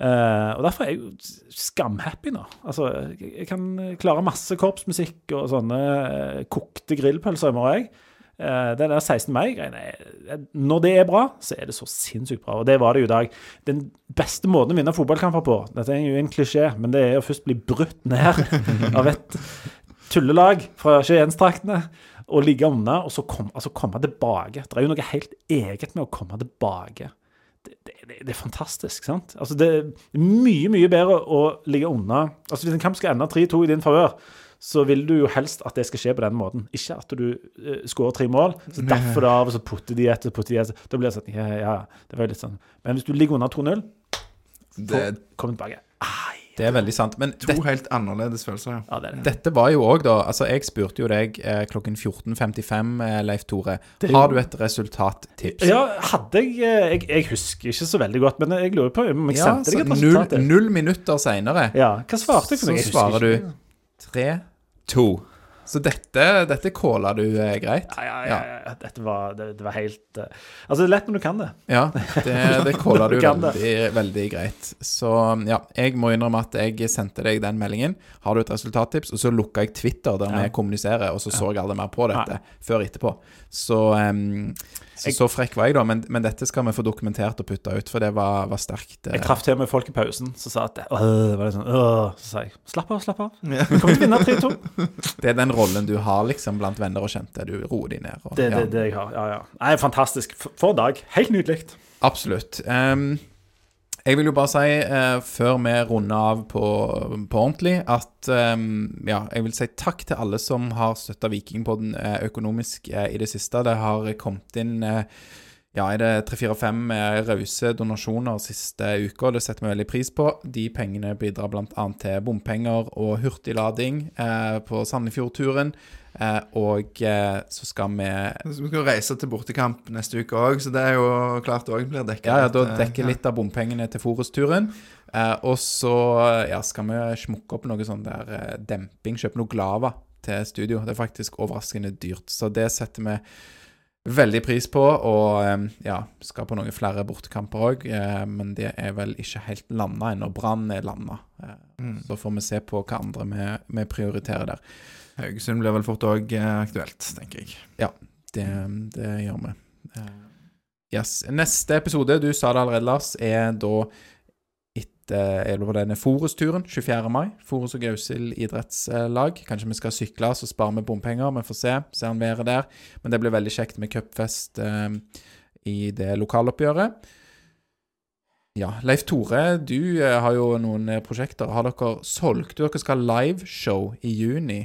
Uh, og Derfor er jeg jo skamhappy nå. Altså, jeg, jeg kan klare masse korpsmusikk og sånne uh, kokte grillpølser i morgen. Eh, det der 16. mai-greiene Når det er bra, så er det så sinnssykt bra. Og det var det jo i dag. Den beste måten å vinne fotballkamper på Dette er jo en klisjé, men det er å først bli brutt ned av et tullelag fra Skienstraktene og ligge unna, og så kom, altså komme tilbake. Det er jo noe helt eget med å komme tilbake. Det, det, det, det er fantastisk, sant? Altså, det er mye, mye bedre å ligge unna. Altså, Hvis en kamp skal ende 3-2 i din favør, så vil du jo helst at det skal skje på den måten. Ikke at du uh, skårer tre mål, så derfor da, av, og så putter de etter, putter de etter. Da blir det sånn, ja, ja, det var jo litt sånn. Men hvis du ligger under 2-0, Det er kom tilbake. Ai, Det er veldig sant. Men to det, helt annerledes følelser. ja. ja, det det. dette var jo òg, da Altså, jeg spurte jo deg eh, klokken 14.55, eh, Leif Tore. Jo- Har du et resultattips? Ja, hadde jeg, eh, jeg Jeg husker ikke så veldig godt, men jeg lurer på om jeg Ja, sendte deg et null, resultat. null minutter seinere Ja, hva svarte jeg for så noe? Jeg svarer ikke. du tre, to. Så dette, dette kåla du eh, greit? Ja, ja, ja, ja. Dette var, det, det var helt eh, Altså, det er lett når du kan det. Ja, det, det kåla du kan det. veldig, veldig greit. Så ja, jeg må innrømme at jeg sendte deg den meldingen. Har du et resultattips? Og så lukka jeg Twitter, der vi kommuniserer, og så så jeg aldri mer på dette før etterpå. Så, em, så, så frekk var jeg, da. Men, men dette skal vi få dokumentert og putta ut, for det var, var sterkt. eh. Jeg traff til med folk i pausen som sa at øh, var det sånn, øh, Så sa jeg slapp av, slapp av. Vi kommer til å vinne 3-2. Det er den rollen du har liksom blant venner og kjente. Du roer de ned. Og, Det er ja. det, det jeg har. Ja, ja. Nei, fantastisk. For, dag. Helt nydelig. Absolutt. Em, jeg vil jo bare si, eh, før vi runder av på, på ordentlig, at em, ja, jeg vil si takk til alle som har støtta Vikingpodden eh, økonomisk eh, i det siste. Det har kommet inn eh, ja, er det tre-fire-fem rause donasjoner siste uka, det setter vi veldig pris på. De pengene bidrar bl.a. til bompenger og hurtiglading eh, på Sandefjordturen. Eh, og eh, så skal vi Vi skal reise til bortekamp neste uke òg, så det er jo klart òg blir dekket. Ja, ja, da eh, dekker litt av bompengene til Forus-turen. Eh, og så ja, skal vi smukke opp noe sånn der eh, demping, kjøpe noe Glava til studio. Det er faktisk overraskende dyrt, så det setter vi veldig pris på. Og eh, ja, skal på noen flere bortekamper òg, eh, men det er vel ikke helt landa ennå. Brann er landa. Eh, Mm. så får vi se på hva andre vi, vi prioriterer der. Haugesund blir vel fort òg aktuelt, tenker jeg. Det, det gjør vi. Eh, Yes. Neste episode, du sa det allerede, Lars, er da er det denne Forus-turen 24. mai. Forus og Gausel idrettslag. Kanskje vi skal sykle, så sparer vi bompenger. Vi får se. Ser han været der. Men det blir veldig kjekt med cupfest eh, i det lokaloppgjøret. Ja, Leif Tore, du eh, har jo noen eh, prosjekter. Har dere solgt Dere skal ha liveshow i juni.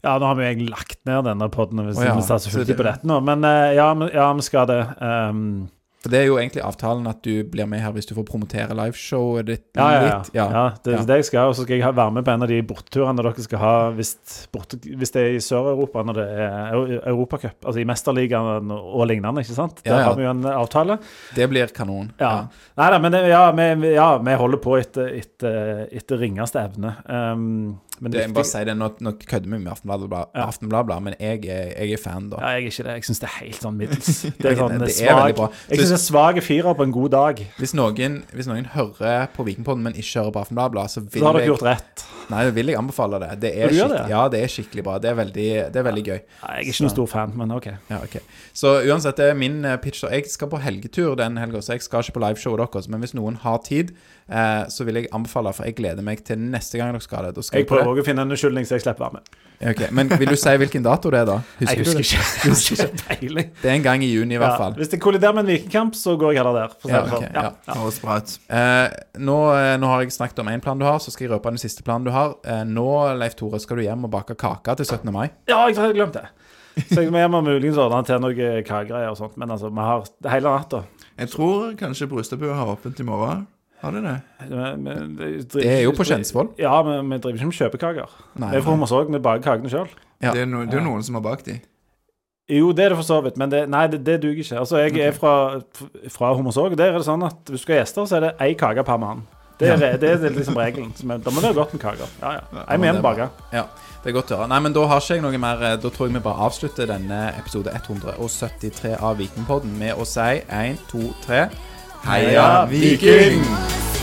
Ja, nå har vi egentlig lagt ned denne podden, hvis oh, ja, vi satser fullt på dette nå. Men eh, ja, ja, vi skal det. Um, For det er jo egentlig avtalen at du blir med her hvis du får promotere liveshowet ditt ja, ja, ja. litt. ja. det er det jeg skal. Og så skal jeg være med på en av de borteturene dere skal ha hvis, bort, hvis det er i Sør-Europa, når det er Europacup. Altså i Mesterligaen og lignende, ikke sant? Der har vi jo en avtale. Det blir kanon. Ja. Nei da, men det, ja, vi, ja, vi holder på etter, etter, etter ringeste evne. Um, men Det, jeg må bare si det, Nå, nå kødder vi med Aftenbladet, Ja. Aftenbladet, men jeg jeg er fan, da. Ja, jeg er ikke det. Jeg syns det er helt sånn middels. Det er, sånn, det er svag- bra. Jeg syns det er svake firer på en god dag. Hvis noen, hvis noen hører på Vikingpodden, men ikke hører på Aftenbladet, så vil Så har dere gjort rett. Nei, det vil jeg anbefale det. Det er det? ja, det er skikkelig bra. Det er veldig, det er veldig gøy. Ja, jeg er ikke noen stor fan, men OK. Ja, okay. Så uansett, det er min eh, pitch. Jeg skal på helgetur den helga, så jeg skal ikke på liveshowet deres. Men hvis noen har tid, eh, så vil jeg anbefale, for jeg gleder meg til neste gang dere skal det. Da skal Jeg prøver også å finne en unnskyldning så jeg slipper være med. Ok, Men vil du si hvilken dato det er, da? Jeg du husker det? ikke. Jeg husker ikke peiling. Det er en gang i juni, i hvert Ja, fall. hvis det kolliderer med en vikingkamp, så går jeg heller der. Ja, det sånn. ok, ja. ja. Høres bra ut. Eh, nå, eh, nå har jeg snakket om én plan du har, så skal jeg røpe den siste planen du har. Eh, nå, Leif Tore, skal du hjem og bake kake til 17. mai. ja, jeg hadde glemt det. Så jeg må muligens ordne til noe kakegreier og sånt. Men altså, vi har det hele natta. Jeg tror kanskje Brustadbua har åpent i morgen. Har de det? Det er jo på Kjensvoll. Ja, men vi driver ikke med kjøpekaker. Nei, Vi er fra Hommersåk, vi baker kakene sjøl. Ja. Det er, no, det er noen som har bakt de. Jo, det er det for så vidt, men det, nei, det, det duger ikke. Altså, Jeg er fra, fra Hommersåk, og der er det sånn at hvis du skal ha gjester, så er det én kake per mann. Det er, det er liksom regelen. Da må det være godt med kaker. Ja, ja. Jeg må men hjem og bake. Ja, det er godt å høre. Nei, men da har ikke jeg noe mer. eh, Da tror jeg vi bare avslutter denne episode 173 av Vikingpodden med å si 1, 2, 3 Heia Viking! Viking!